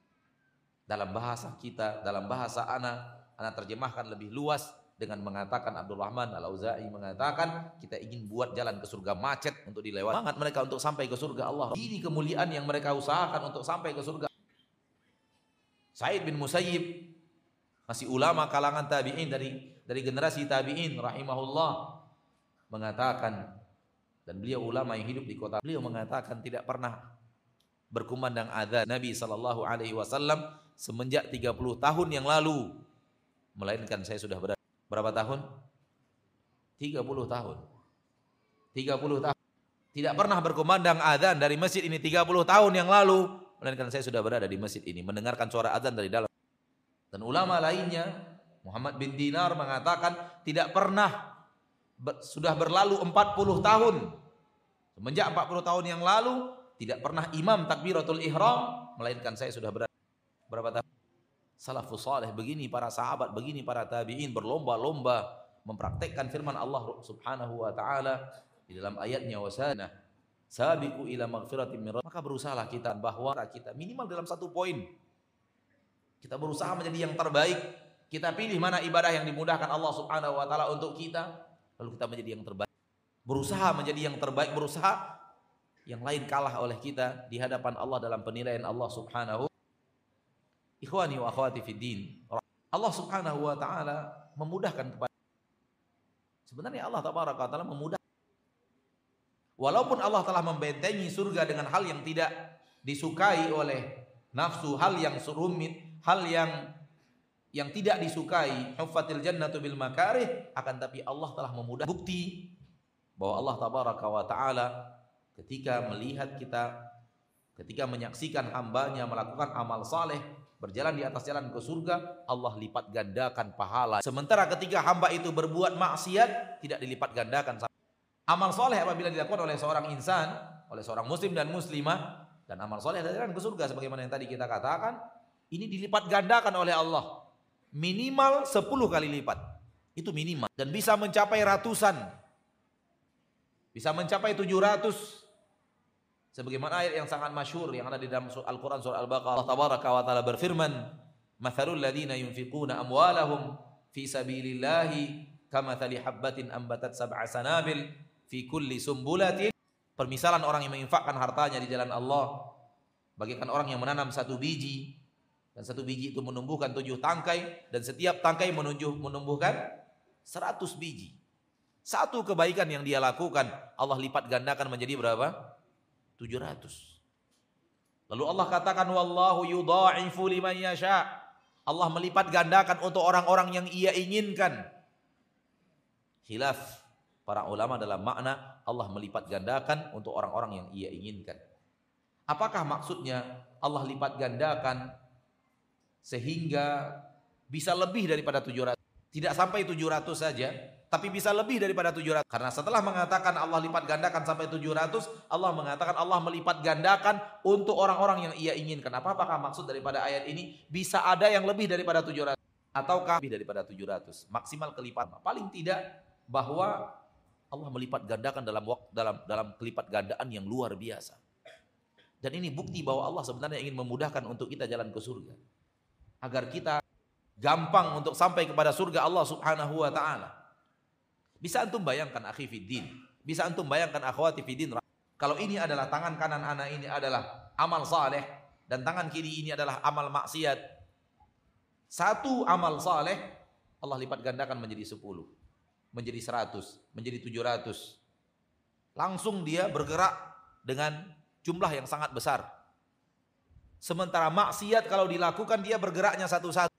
Dalam bahasa kita, dalam bahasa anak, anak terjemahkan lebih luas dengan mengatakan Abdul Rahman Al-Auza'i mengatakan kita ingin buat jalan ke surga macet untuk dilewati. Semangat mereka untuk sampai ke surga Allah. Ini kemuliaan yang mereka usahakan untuk sampai ke surga. Said bin Musayyib masih ulama kalangan tabi'in dari dari generasi tabi'in rahimahullah. mengatakan dan beliau ulama yang hidup di kota beliau mengatakan tidak pernah berkumandang azan Nabi sallallahu alaihi wasallam semenjak 30 tahun yang lalu. Melainkan saya sudah berada berapa tahun? 30 tahun. 30 tahun. Tidak pernah berkumandang azan dari masjid ini 30 tahun yang lalu melainkan saya sudah berada di masjid ini mendengarkan suara azan dari dalam. Dan ulama lainnya Muhammad bin Dinar mengatakan tidak pernah ber, sudah berlalu 40 tahun. Semenjak 40 tahun yang lalu tidak pernah imam takbiratul ihram melainkan saya sudah berada berapa tahun? Salafus saleh begini para sahabat begini para tabi'in berlomba-lomba mempraktekkan firman Allah Subhanahu wa taala di dalam ayatnya wasana sabiqu ila magfiratin min maka berusahalah kita bahwa kita minimal dalam satu poin. Kita berusaha menjadi yang terbaik. Kita pilih mana ibadah yang dimudahkan Allah Subhanahu wa taala untuk kita lalu kita menjadi yang terbaik. Berusaha menjadi yang terbaik berusaha yang lain kalah oleh kita di hadapan Allah dalam penilaian Allah Subhanahu Ikhwani wa akhwati fiddin. Allah Subhanahu wa taala memudahkan kepada Sebenarnya Allah tabaraka taala memudahkan Walaupun Allah telah membentengi surga dengan hal yang tidak disukai oleh nafsu, hal yang surumit, hal yang yang tidak disukai, huffatil jannatu bil makarih, akan tapi Allah telah memudah bukti bahwa Allah tabaraka wa taala ketika melihat kita ketika menyaksikan hambanya melakukan amal saleh berjalan di atas jalan ke surga Allah lipat gandakan pahala. Sementara ketika hamba itu berbuat maksiat tidak dilipat gandakan amal soleh apabila dilakukan oleh seorang insan oleh seorang muslim dan muslimah dan amal soleh adalah ke surga sebagaimana yang tadi kita katakan ini dilipat gandakan oleh Allah. Minimal 10 kali lipat. Itu minimal. Dan bisa mencapai ratusan. Bisa mencapai 700 Sebagaimana ayat yang sangat masyhur yang ada di dalam Al-Qur'an surah Al-Baqarah. Allah tabaraka wa taala berfirman, "Mathalul ladzina yunfiquna amwalahum fi sabilillahi kamathali habbatin ambatat sab'a sanabil fi kulli sumbulatin." Permisalan orang yang menginfakkan hartanya di jalan Allah bagaikan orang yang menanam satu biji dan satu biji itu menumbuhkan tujuh tangkai dan setiap tangkai menunjuk menumbuhkan seratus biji. Satu kebaikan yang dia lakukan Allah lipat gandakan menjadi berapa? 700. Lalu Allah katakan wallahu yudha'ifu liman yasha. Allah melipat gandakan untuk orang-orang yang ia inginkan. Khilaf para ulama dalam makna Allah melipat gandakan untuk orang-orang yang ia inginkan. Apakah maksudnya Allah lipat gandakan sehingga bisa lebih daripada 700? Tidak sampai 700 saja, tapi bisa lebih daripada 700. Karena setelah mengatakan Allah lipat gandakan sampai 700, Allah mengatakan Allah melipat gandakan untuk orang-orang yang ia inginkan. Apa apakah maksud daripada ayat ini? Bisa ada yang lebih daripada 700 ataukah lebih daripada 700? Maksimal kelipat. Paling tidak bahwa Allah melipat gandakan dalam dalam dalam kelipat gandaan yang luar biasa. Dan ini bukti bahwa Allah sebenarnya ingin memudahkan untuk kita jalan ke surga. Agar kita gampang untuk sampai kepada surga Allah Subhanahu wa taala. Bisa antum bayangkan akhi fiddin. Bisa antum bayangkan akhwati fiddin. Kalau ini adalah tangan kanan anak ini adalah amal saleh dan tangan kiri ini adalah amal maksiat. Satu amal saleh Allah lipat gandakan menjadi sepuluh, menjadi seratus, menjadi tujuh ratus. Langsung dia bergerak dengan jumlah yang sangat besar. Sementara maksiat kalau dilakukan dia bergeraknya satu-satu.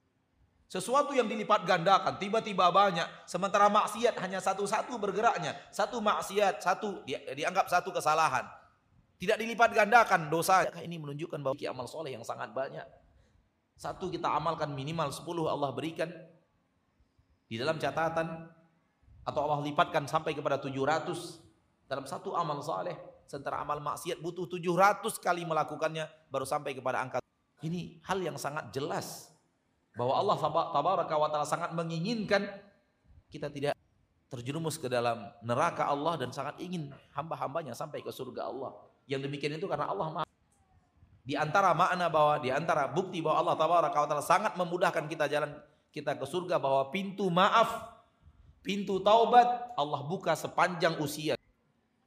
Sesuatu yang dilipat gandakan, tiba-tiba banyak. Sementara maksiat hanya satu-satu bergeraknya. Satu maksiat, satu di, dianggap satu kesalahan. Tidak dilipat gandakan dosa. Ini menunjukkan bahwa amal soleh yang sangat banyak. Satu kita amalkan minimal sepuluh Allah berikan. Di dalam catatan. Atau Allah lipatkan sampai kepada tujuh ratus Dalam satu amal soleh. Sementara amal maksiat butuh tujuh ratus kali melakukannya. Baru sampai kepada angka. Ini hal yang sangat jelas bahwa Allah tabaraka wa taala sangat menginginkan kita tidak terjerumus ke dalam neraka Allah dan sangat ingin hamba-hambanya sampai ke surga Allah. Yang demikian itu karena Allah maha. Di antara makna bahwa di antara bukti bahwa Allah tabaraka wa taala sangat memudahkan kita jalan kita ke surga bahwa pintu maaf, pintu taubat Allah buka sepanjang usia.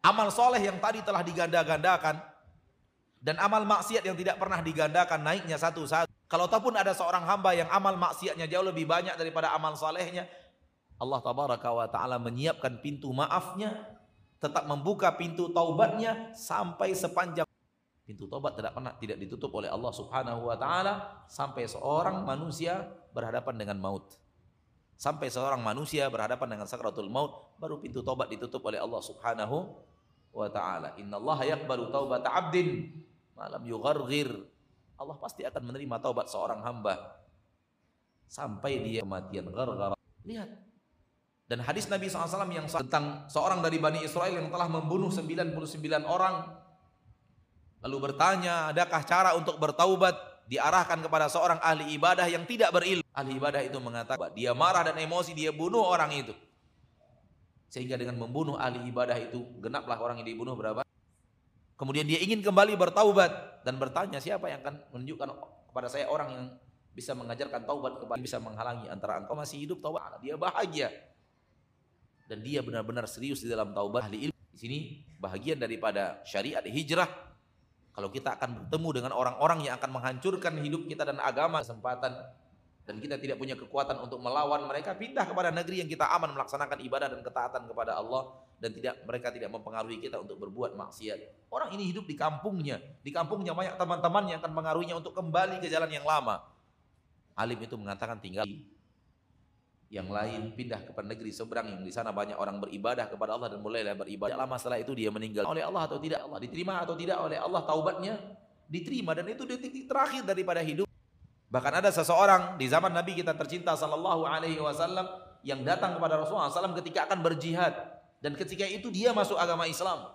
Amal soleh yang tadi telah diganda-gandakan dan amal maksiat yang tidak pernah digandakan naiknya satu-satu. Kalau ataupun ada seorang hamba yang amal maksiatnya jauh lebih banyak daripada amal salehnya, Allah tabaraka wa taala menyiapkan pintu maafnya, tetap membuka pintu taubatnya sampai sepanjang pintu taubat tidak pernah tidak ditutup oleh Allah Subhanahu wa taala sampai seorang manusia berhadapan dengan maut. Sampai seorang manusia berhadapan dengan sakratul maut baru pintu taubat ditutup oleh Allah Subhanahu wa taala. Innallaha yaqbalu taubata 'abdin malam yugharghir. Allah pasti akan menerima taubat seorang hamba sampai dia kematian gargara. Lihat. Dan hadis Nabi SAW yang tentang seorang dari Bani Israel yang telah membunuh 99 orang. Lalu bertanya, adakah cara untuk bertaubat? Diarahkan kepada seorang ahli ibadah yang tidak berilmu. Ahli ibadah itu mengatakan, dia marah dan emosi, dia bunuh orang itu. Sehingga dengan membunuh ahli ibadah itu, genaplah orang yang dibunuh berapa? Kemudian dia ingin kembali bertaubat dan bertanya siapa yang akan menunjukkan kepada saya orang yang bisa mengajarkan taubat kepada bisa menghalangi antara engkau masih hidup? Taubat. Dia bahagia. Dan dia benar-benar serius di dalam taubat. Ahli ilmu di sini bahagian daripada syariat hijrah. Kalau kita akan bertemu dengan orang-orang yang akan menghancurkan hidup kita dan agama kesempatan dan kita tidak punya kekuatan untuk melawan mereka pindah kepada negeri yang kita aman melaksanakan ibadah dan ketaatan kepada Allah dan tidak mereka tidak mempengaruhi kita untuk berbuat maksiat. Orang ini hidup di kampungnya, di kampungnya banyak teman-teman yang akan mengaruhinya untuk kembali ke jalan yang lama. Alim itu mengatakan tinggal yang lain pindah ke negeri seberang yang di sana banyak orang beribadah kepada Allah dan mulailah beribadah. Lama setelah itu dia meninggal oleh Allah atau tidak Allah diterima atau tidak oleh Allah taubatnya diterima dan itu detik terakhir daripada hidup. Bahkan ada seseorang di zaman Nabi kita tercinta sallallahu alaihi wasallam yang datang kepada Rasulullah SAW ketika akan berjihad dan ketika itu dia masuk agama Islam.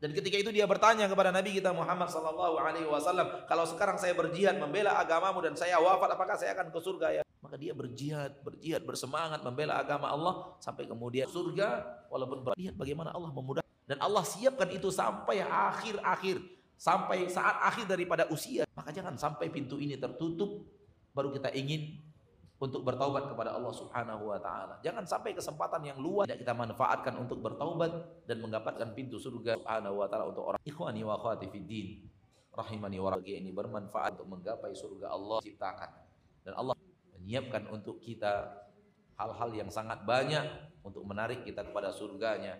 Dan ketika itu dia bertanya kepada Nabi kita Muhammad sallallahu alaihi wasallam, "Kalau sekarang saya berjihad membela agamamu dan saya wafat, apakah saya akan ke surga ya?" Maka dia berjihad, berjihad bersemangat membela agama Allah sampai kemudian surga walaupun lihat bagaimana Allah memudah dan Allah siapkan itu sampai akhir-akhir sampai saat akhir daripada usia. Maka jangan sampai pintu ini tertutup baru kita ingin untuk bertaubat kepada Allah Subhanahu wa taala. Jangan sampai kesempatan yang luas tidak kita manfaatkan untuk bertaubat dan mendapatkan pintu surga Subhanahu wa taala untuk orang ikhwani wa akhwati fiddin. Rahimani wa ini bermanfaat untuk menggapai surga Allah ciptakan. Dan Allah menyiapkan untuk kita hal-hal yang sangat banyak untuk menarik kita kepada surganya.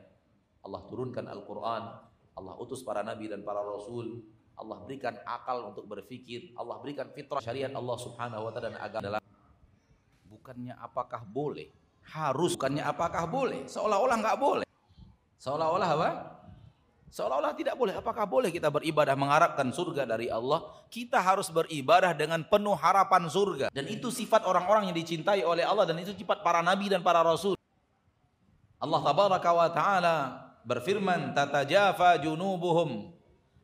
Allah turunkan Al-Quran, Allah utus para nabi dan para rasul, Allah berikan akal untuk berfikir, Allah berikan fitrah syariat Allah Subhanahu wa taala dan agama bukannya apakah boleh? Harus. Bukannya apakah boleh? Seolah-olah nggak boleh. Seolah-olah apa? Seolah-olah tidak boleh. Apakah boleh kita beribadah mengharapkan surga dari Allah? Kita harus beribadah dengan penuh harapan surga. Dan itu sifat orang-orang yang dicintai oleh Allah dan itu sifat para nabi dan para rasul. Allah tabaraka wa taala berfirman tatajafa junubuhum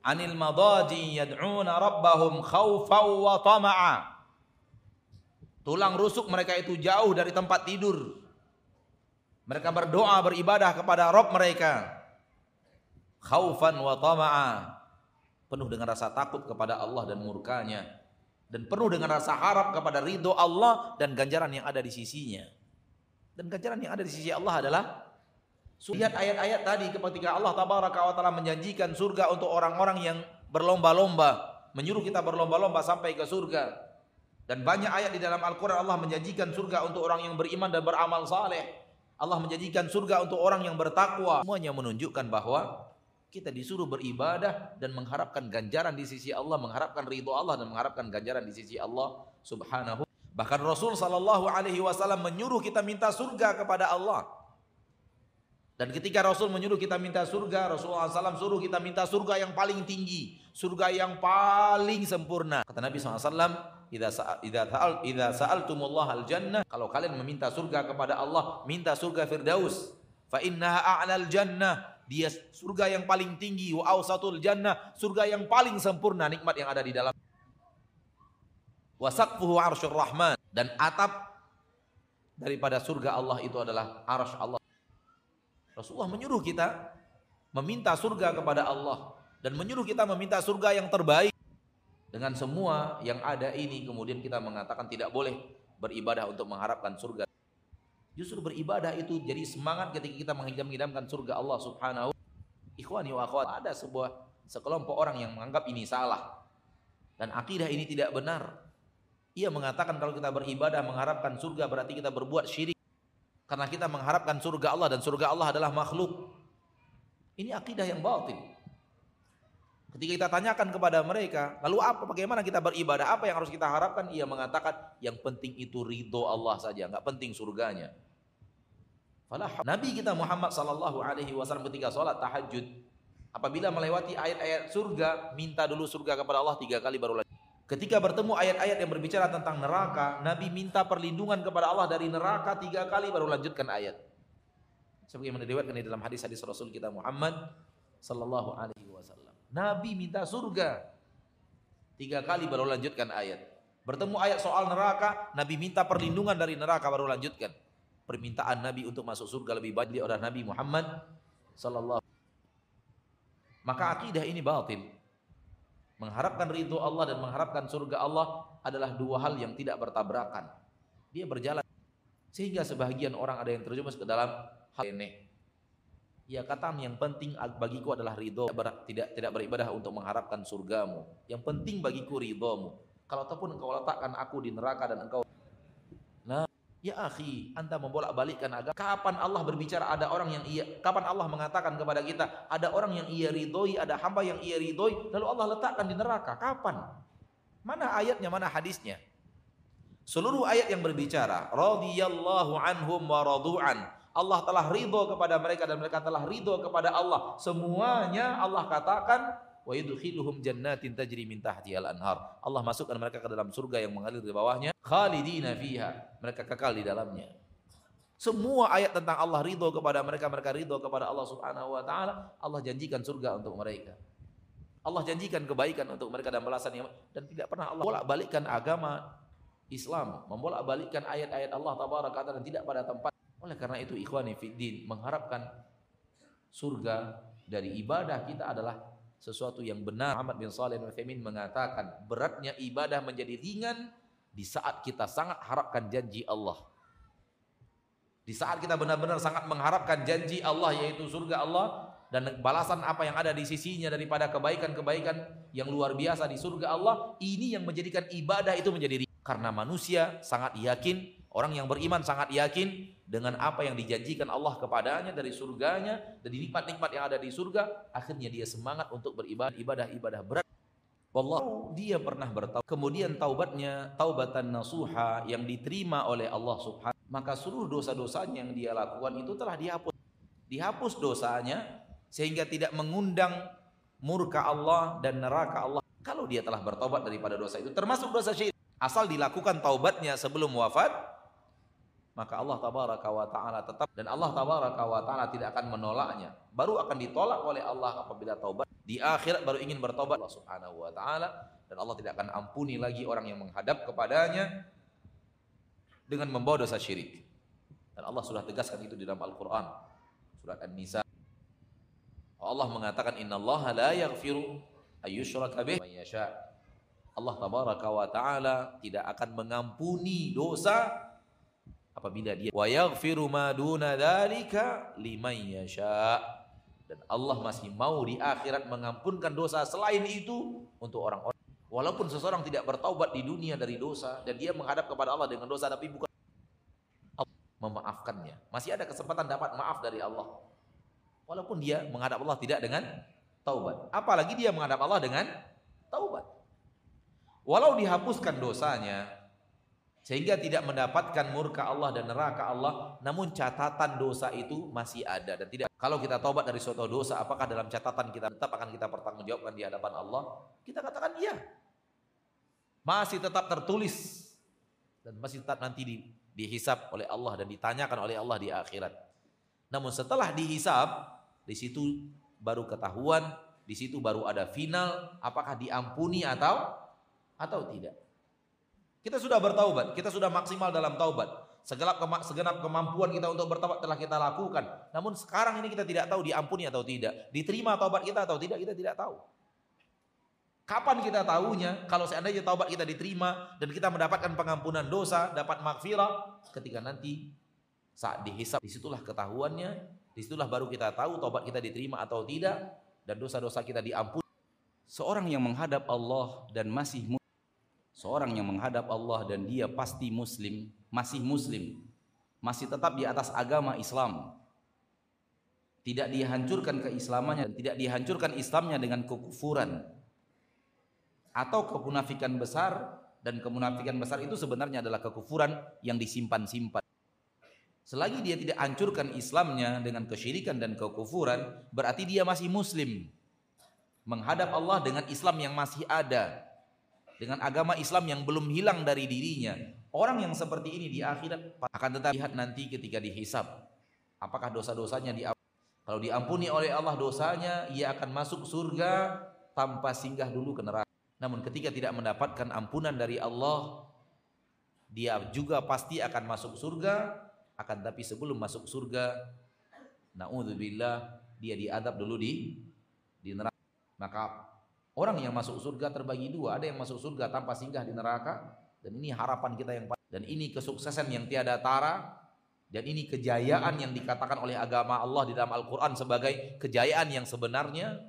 anil madaji yad'una rabbahum khawfan wa tama'a Tulang rusuk mereka itu jauh dari tempat tidur. Mereka berdoa beribadah kepada Rob mereka. Khaufan wa tama'a. Penuh dengan rasa takut kepada Allah dan murkanya. Dan penuh dengan rasa harap kepada ridho Allah dan ganjaran yang ada di sisinya. Dan ganjaran yang ada di sisi Allah adalah Lihat ayat-ayat tadi ketika Allah tabaraka wa taala menjanjikan surga untuk orang-orang yang berlomba-lomba, menyuruh kita berlomba-lomba sampai ke surga. Dan banyak ayat di dalam Al-Quran Allah menjanjikan surga untuk orang yang beriman dan beramal saleh. Allah menjanjikan surga untuk orang yang bertakwa. Semuanya menunjukkan bahwa kita disuruh beribadah dan mengharapkan ganjaran di sisi Allah, mengharapkan ridho Allah dan mengharapkan ganjaran di sisi Allah Subhanahu. Bahkan Rasul Shallallahu Alaihi Wasallam menyuruh kita minta surga kepada Allah. Dan ketika Rasul menyuruh kita minta surga, Rasulullah SAW suruh kita minta surga yang paling tinggi, surga yang paling sempurna. Kata Nabi SAW, idza sa'al idza sa'al idza sa'altumullah al jannah kalau kalian meminta surga kepada Allah minta surga firdaus. Fa innaha a'lal jannah. Dia surga yang paling tinggi wa awsatul jannah. Surga yang paling sempurna nikmat yang ada di dalam. Wa saqfuhu rahman. Dan atap daripada surga Allah itu adalah arsy Allah Rasulullah menyuruh kita meminta surga kepada Allah dan menyuruh kita meminta surga yang terbaik dengan semua yang ada ini kemudian kita mengatakan tidak boleh beribadah untuk mengharapkan surga. Justru beribadah itu jadi semangat ketika kita mengidam-idamkan surga Allah Subhanahu. Ikhwani wa akhwat, ada sebuah sekelompok orang yang menganggap ini salah dan akidah ini tidak benar. Ia mengatakan kalau kita beribadah mengharapkan surga berarti kita berbuat syirik. Karena kita mengharapkan surga Allah dan surga Allah adalah makhluk. Ini akidah yang batil. Ketika kita tanyakan kepada mereka, lalu apa bagaimana kita beribadah? Apa yang harus kita harapkan? Ia mengatakan yang penting itu ridho Allah saja, nggak penting surganya. Nabi kita Muhammad sallallahu alaihi wasallam ketika sholat tahajud, apabila melewati ayat-ayat surga, minta dulu surga kepada Allah tiga kali baru lanjut. Ketika bertemu ayat-ayat yang berbicara tentang neraka, Nabi minta perlindungan kepada Allah dari neraka tiga kali baru lanjutkan ayat. Sebagaimana diriwayatkan di dalam hadis-hadis Rasul kita Muhammad sallallahu alaihi wasallam. Nabi minta surga tiga kali baru lanjutkan ayat. Bertemu ayat soal neraka, Nabi minta perlindungan dari neraka baru lanjutkan. Permintaan Nabi untuk masuk surga lebih baik oleh Nabi Muhammad sallallahu Maka akidah ini batil. Mengharapkan ridho Allah dan mengharapkan surga Allah adalah dua hal yang tidak bertabrakan. Dia berjalan sehingga sebahagian orang ada yang terjerumus ke dalam hal ini. Ya kata yang penting bagiku adalah ridho tidak tidak beribadah untuk mengharapkan surgamu. Yang penting bagiku ridhomu. Kalau ataupun engkau letakkan aku di neraka dan engkau Ya akhi, anda membolak-balikkan agama. Kapan Allah berbicara ada orang yang ia, kapan Allah mengatakan kepada kita ada orang yang ia ridhoi, ada hamba yang ia ridhoi, lalu Allah letakkan di neraka. Kapan? Mana ayatnya, mana hadisnya? Seluruh ayat yang berbicara, radhiyallahu anhum wa. Allah telah ridho kepada mereka dan mereka telah ridho kepada Allah. Semuanya Allah katakan wa yudkhiluhum jannatin tajri min tahtihal anhar. Allah masukkan mereka ke dalam surga yang mengalir di bawahnya, khalidina fiha. Mereka kekal di dalamnya. Semua ayat tentang Allah ridho kepada mereka, mereka ridho kepada Allah Subhanahu wa taala, Allah janjikan surga untuk mereka. Allah janjikan kebaikan untuk mereka dan balasan yang dan tidak pernah Allah bolak-balikkan agama Islam, membolak-balikkan ayat-ayat Allah tabaraka dan tidak pada tempat. Oleh karena itu ikhwani fiddin mengharapkan surga dari ibadah kita adalah sesuatu yang benar. Muhammad bin Salih Al-Utsaimin mengatakan, beratnya ibadah menjadi ringan di saat kita sangat harapkan janji Allah. Di saat kita benar-benar sangat mengharapkan janji Allah yaitu surga Allah dan balasan apa yang ada di sisinya daripada kebaikan-kebaikan yang luar biasa di surga Allah, ini yang menjadikan ibadah itu menjadi ringan. Karena manusia sangat yakin Orang yang beriman sangat yakin dengan apa yang dijanjikan Allah kepadanya dari surganya, dari nikmat-nikmat yang ada di surga, akhirnya dia semangat untuk beribadah ibadah-ibadah berat. Wallah, dia pernah bertaubat. Kemudian taubatnya taubatan nasuha yang diterima oleh Allah Subhanahu. Maka seluruh dosa-dosanya yang dia lakukan itu telah dihapus. Dihapus dosanya sehingga tidak mengundang murka Allah dan neraka Allah. Kalau dia telah bertobat daripada dosa itu, termasuk dosa syirik. Asal dilakukan taubatnya sebelum wafat, maka Allah tabaraka wa taala tetap dan Allah tabaraka wa taala tidak akan menolaknya. Baru akan ditolak oleh Allah apabila taubat. Di akhirat baru ingin bertobat Allah Subhanahu wa taala dan Allah tidak akan ampuni lagi orang yang menghadap kepadanya dengan membawa dosa syirik. Dan Allah sudah tegaskan itu di dalam Al-Qur'an. Surat An-Nisa. Allah mengatakan innallaha la yaghfiru ayyushraka bih yasha. Allah tabaraka wa taala tidak akan mengampuni dosa apabila dia wa yaghfiru ma duna dzalika liman yasha. Dan Allah masih mau di akhirat mengampunkan dosa selain itu untuk orang-orang. Walaupun seseorang tidak bertaubat di dunia dari dosa dan dia menghadap kepada Allah dengan dosa tapi bukan Allah memaafkannya. Masih ada kesempatan dapat maaf dari Allah. Walaupun dia menghadap Allah tidak dengan taubat. Apalagi dia menghadap Allah dengan taubat. Walau dihapuskan dosanya sehingga tidak mendapatkan murka Allah dan neraka Allah namun catatan dosa itu masih ada dan tidak. Kalau kita taubat dari suatu dosa apakah dalam catatan kita tetap akan kita pertanggungjawabkan di hadapan Allah? Kita katakan iya. Masih tetap tertulis dan masih tetap nanti di, dihisap oleh Allah dan ditanyakan oleh Allah di akhirat. Namun setelah dihisap di situ baru ketahuan di situ baru ada final apakah diampuni atau atau tidak kita sudah bertaubat, kita sudah maksimal dalam taubat. Segenap, kema segenap kemampuan kita untuk bertaubat telah kita lakukan. Namun sekarang ini kita tidak tahu diampuni atau tidak. Diterima taubat kita atau tidak, kita tidak tahu. Kapan kita tahunya? Kalau seandainya taubat kita diterima dan kita mendapatkan pengampunan dosa, dapat makfirah, ketika nanti saat dihisap, di situlah ketahuannya, di situlah baru kita tahu taubat kita diterima atau tidak, dan dosa-dosa kita diampuni. Seorang yang menghadap Allah dan masih seorang yang menghadap Allah dan dia pasti muslim, masih muslim, masih tetap di atas agama Islam. Tidak dihancurkan keislamannya dan tidak dihancurkan Islamnya dengan kekufuran atau kemunafikan besar dan kemunafikan besar itu sebenarnya adalah kekufuran yang disimpan-simpan. Selagi dia tidak hancurkan Islamnya dengan kesyirikan dan kekufuran, berarti dia masih muslim. Menghadap Allah dengan Islam yang masih ada. Dengan agama Islam yang belum hilang dari dirinya. Orang yang seperti ini di akhirat akan tetap lihat nanti ketika dihisap. Apakah dosa-dosanya diampuni? Kalau diampuni oleh Allah dosanya, ia akan masuk surga tanpa singgah dulu ke neraka. Namun ketika tidak mendapatkan ampunan dari Allah, dia juga pasti akan masuk surga akan tapi sebelum masuk surga naudzubillah dia diadab dulu di di neraka maka orang yang masuk surga terbagi dua. Ada yang masuk surga tanpa singgah di neraka. Dan ini harapan kita yang dan ini kesuksesan yang tiada tara. Dan ini kejayaan yang dikatakan oleh agama Allah di dalam Al-Qur'an sebagai kejayaan yang sebenarnya.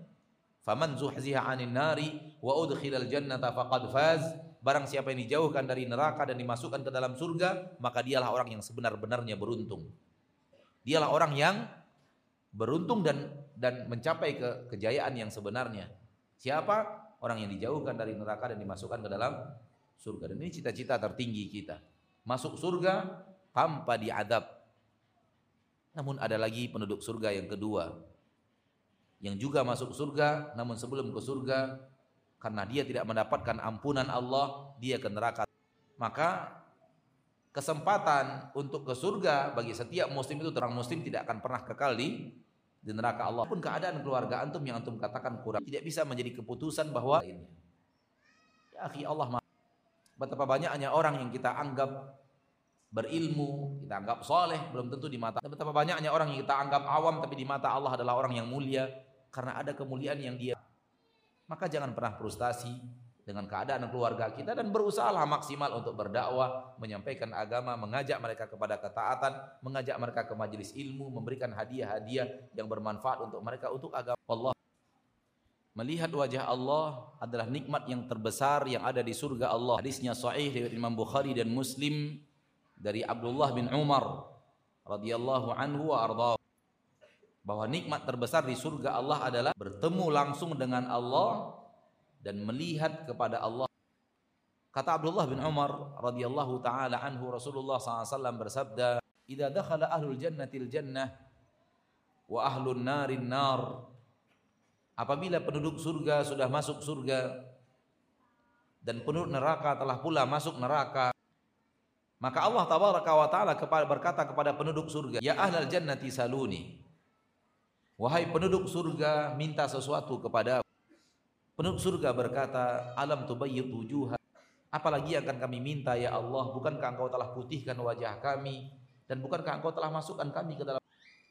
Faman zuhziha 'anil nari wa udkhilal jannata faqad faz. Barang siapa yang dijauhkan dari neraka dan dimasukkan ke dalam surga, maka dialah orang yang sebenar-benarnya beruntung. Dialah orang yang beruntung dan dan mencapai ke kejayaan yang sebenarnya. Siapa? Orang yang dijauhkan dari neraka dan dimasukkan ke dalam surga. Dan ini cita-cita tertinggi kita. Masuk surga tanpa diadab. Namun ada lagi penduduk surga yang kedua. Yang juga masuk surga, namun sebelum ke surga karena dia tidak mendapatkan ampunan Allah, dia ke neraka. Maka kesempatan untuk ke surga bagi setiap muslim itu terang muslim tidak akan pernah kekal di di neraka Allah. Pun keadaan keluarga antum yang antum katakan kurang tidak bisa menjadi keputusan bahwa ini. Ya akhi Allah Betapa banyaknya orang yang kita anggap berilmu, kita anggap soleh, belum tentu di mata. Betapa banyaknya orang yang kita anggap awam, tapi di mata Allah adalah orang yang mulia, karena ada kemuliaan yang dia maka jangan pernah frustasi dengan keadaan keluarga kita dan berusahalah maksimal untuk berdakwah, menyampaikan agama, mengajak mereka kepada ketaatan, mengajak mereka ke majelis ilmu, memberikan hadiah-hadiah yang bermanfaat untuk mereka untuk agama Allah. Melihat wajah Allah adalah nikmat yang terbesar yang ada di surga Allah. Hadisnya sahih dari Imam Bukhari dan Muslim dari Abdullah bin Umar radhiyallahu anhu wa bahwa nikmat terbesar di surga Allah adalah bertemu langsung dengan Allah dan melihat kepada Allah. Kata Abdullah bin Umar radhiyallahu taala anhu Rasulullah SAW bersabda, "Idza dakhala ahlul jannatil jannah wa ahlun narin nar." Apabila penduduk surga sudah masuk surga dan penduduk neraka telah pula masuk neraka, maka Allah tabaraka wa taala berkata kepada penduduk surga, "Ya ahlal jannati saluni." Wahai penduduk surga, minta sesuatu kepada Penduduk surga berkata, Alam tubayyid wujuha. Apalagi yang akan kami minta ya Allah, bukankah engkau telah putihkan wajah kami dan bukankah engkau telah masukkan kami ke dalam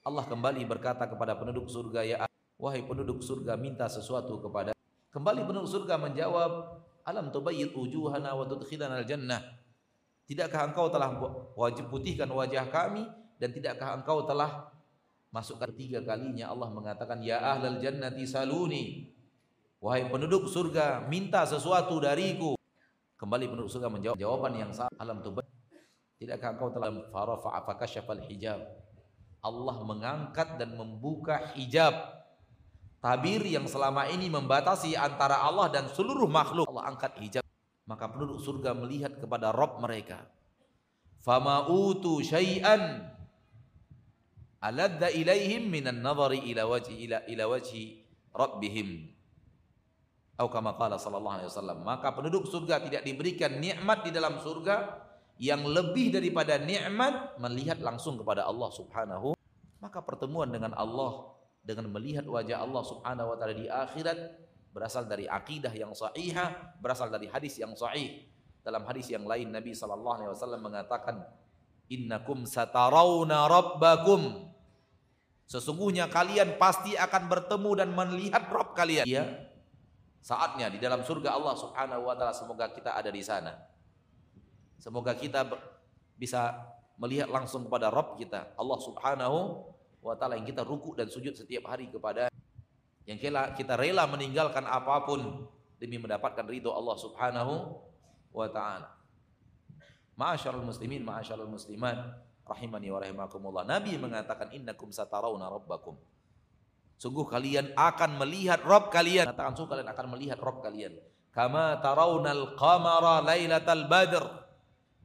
Allah kembali berkata kepada penduduk surga, ya wahai penduduk surga, minta sesuatu kepada Kembali penduduk surga menjawab, Alam tubayyid wujuhana wa tudkhilana al-jannah. Tidakkah engkau telah wajib putihkan wajah kami dan tidakkah engkau telah Masukkan tiga kalinya Allah mengatakan ya ahlal jannati saluni. Wahai penduduk surga, minta sesuatu dariku. Kembali penduduk surga menjawab jawaban yang sama. Alam tubat. Tidakkah engkau telah farafa'a fakasyafal hijab. Allah mengangkat dan membuka hijab tabir yang selama ini membatasi antara Allah dan seluruh makhluk. Allah angkat hijab. Maka penduduk surga melihat kepada Rob mereka. Fama utu syai'an aladda ilaihim minan nadhari ila wajhi ila ila wajhi rabbihim atau kama qala sallallahu alaihi wasallam maka penduduk surga tidak diberikan nikmat di dalam surga yang lebih daripada nikmat melihat langsung kepada Allah Subhanahu maka pertemuan dengan Allah dengan melihat wajah Allah Subhanahu wa taala di akhirat berasal dari akidah yang sahihah berasal dari hadis yang sahih. Dalam hadis yang lain Nabi sallallahu alaihi wasallam mengatakan innakum satarawna rabbakum. Sesungguhnya kalian pasti akan bertemu dan melihat Rob kalian. Ya, saatnya di dalam surga Allah Subhanahu wa taala semoga kita ada di sana. Semoga kita bisa melihat langsung kepada Rob kita, Allah Subhanahu wa taala yang kita ruku dan sujud setiap hari kepada yang kita, kita rela meninggalkan apa pun demi mendapatkan ridho Allah Subhanahu wa taala. Ma'asyarul muslimin, ma'asyarul muslimat rahimani wa rahimakumullah. Nabi mengatakan innakum satarawna rabbakum. Sungguh kalian akan melihat Rob kalian. Katakan sungguh kalian akan melihat Rob kalian. Kama tarawnal qamara lailatal badr.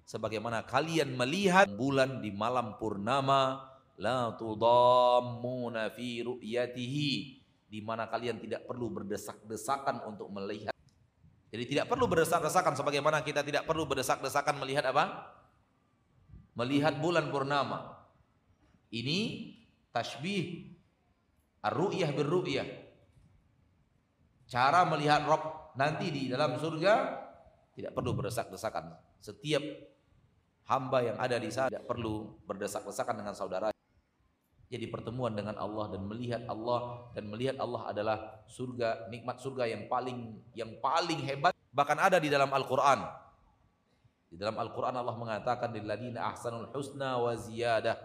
Sebagaimana kalian melihat bulan di malam purnama la tudammuna fi ru'yatihi di mana kalian tidak perlu berdesak-desakan untuk melihat. Jadi tidak perlu berdesak-desakan sebagaimana kita tidak perlu berdesak-desakan melihat apa? Melihat bulan purnama. Ini tasbih Ar-ru'yah bir-ru'yah. Cara melihat Rob nanti di dalam surga tidak perlu berdesak-desakan. Setiap hamba yang ada di sana tidak perlu berdesak-desakan dengan saudara. Jadi pertemuan dengan Allah dan melihat Allah dan melihat Allah adalah surga, nikmat surga yang paling yang paling hebat bahkan ada di dalam Al-Qur'an. Di dalam Al-Qur'an Allah mengatakan lilladzina ahsanul husna wa ziyadah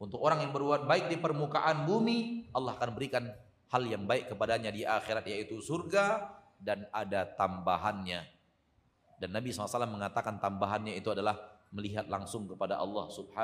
untuk orang yang berbuat baik di permukaan bumi, Allah akan berikan hal yang baik kepadanya di akhirat yaitu surga dan ada tambahannya. Dan Nabi SAW mengatakan tambahannya itu adalah melihat langsung kepada Allah Subhanahu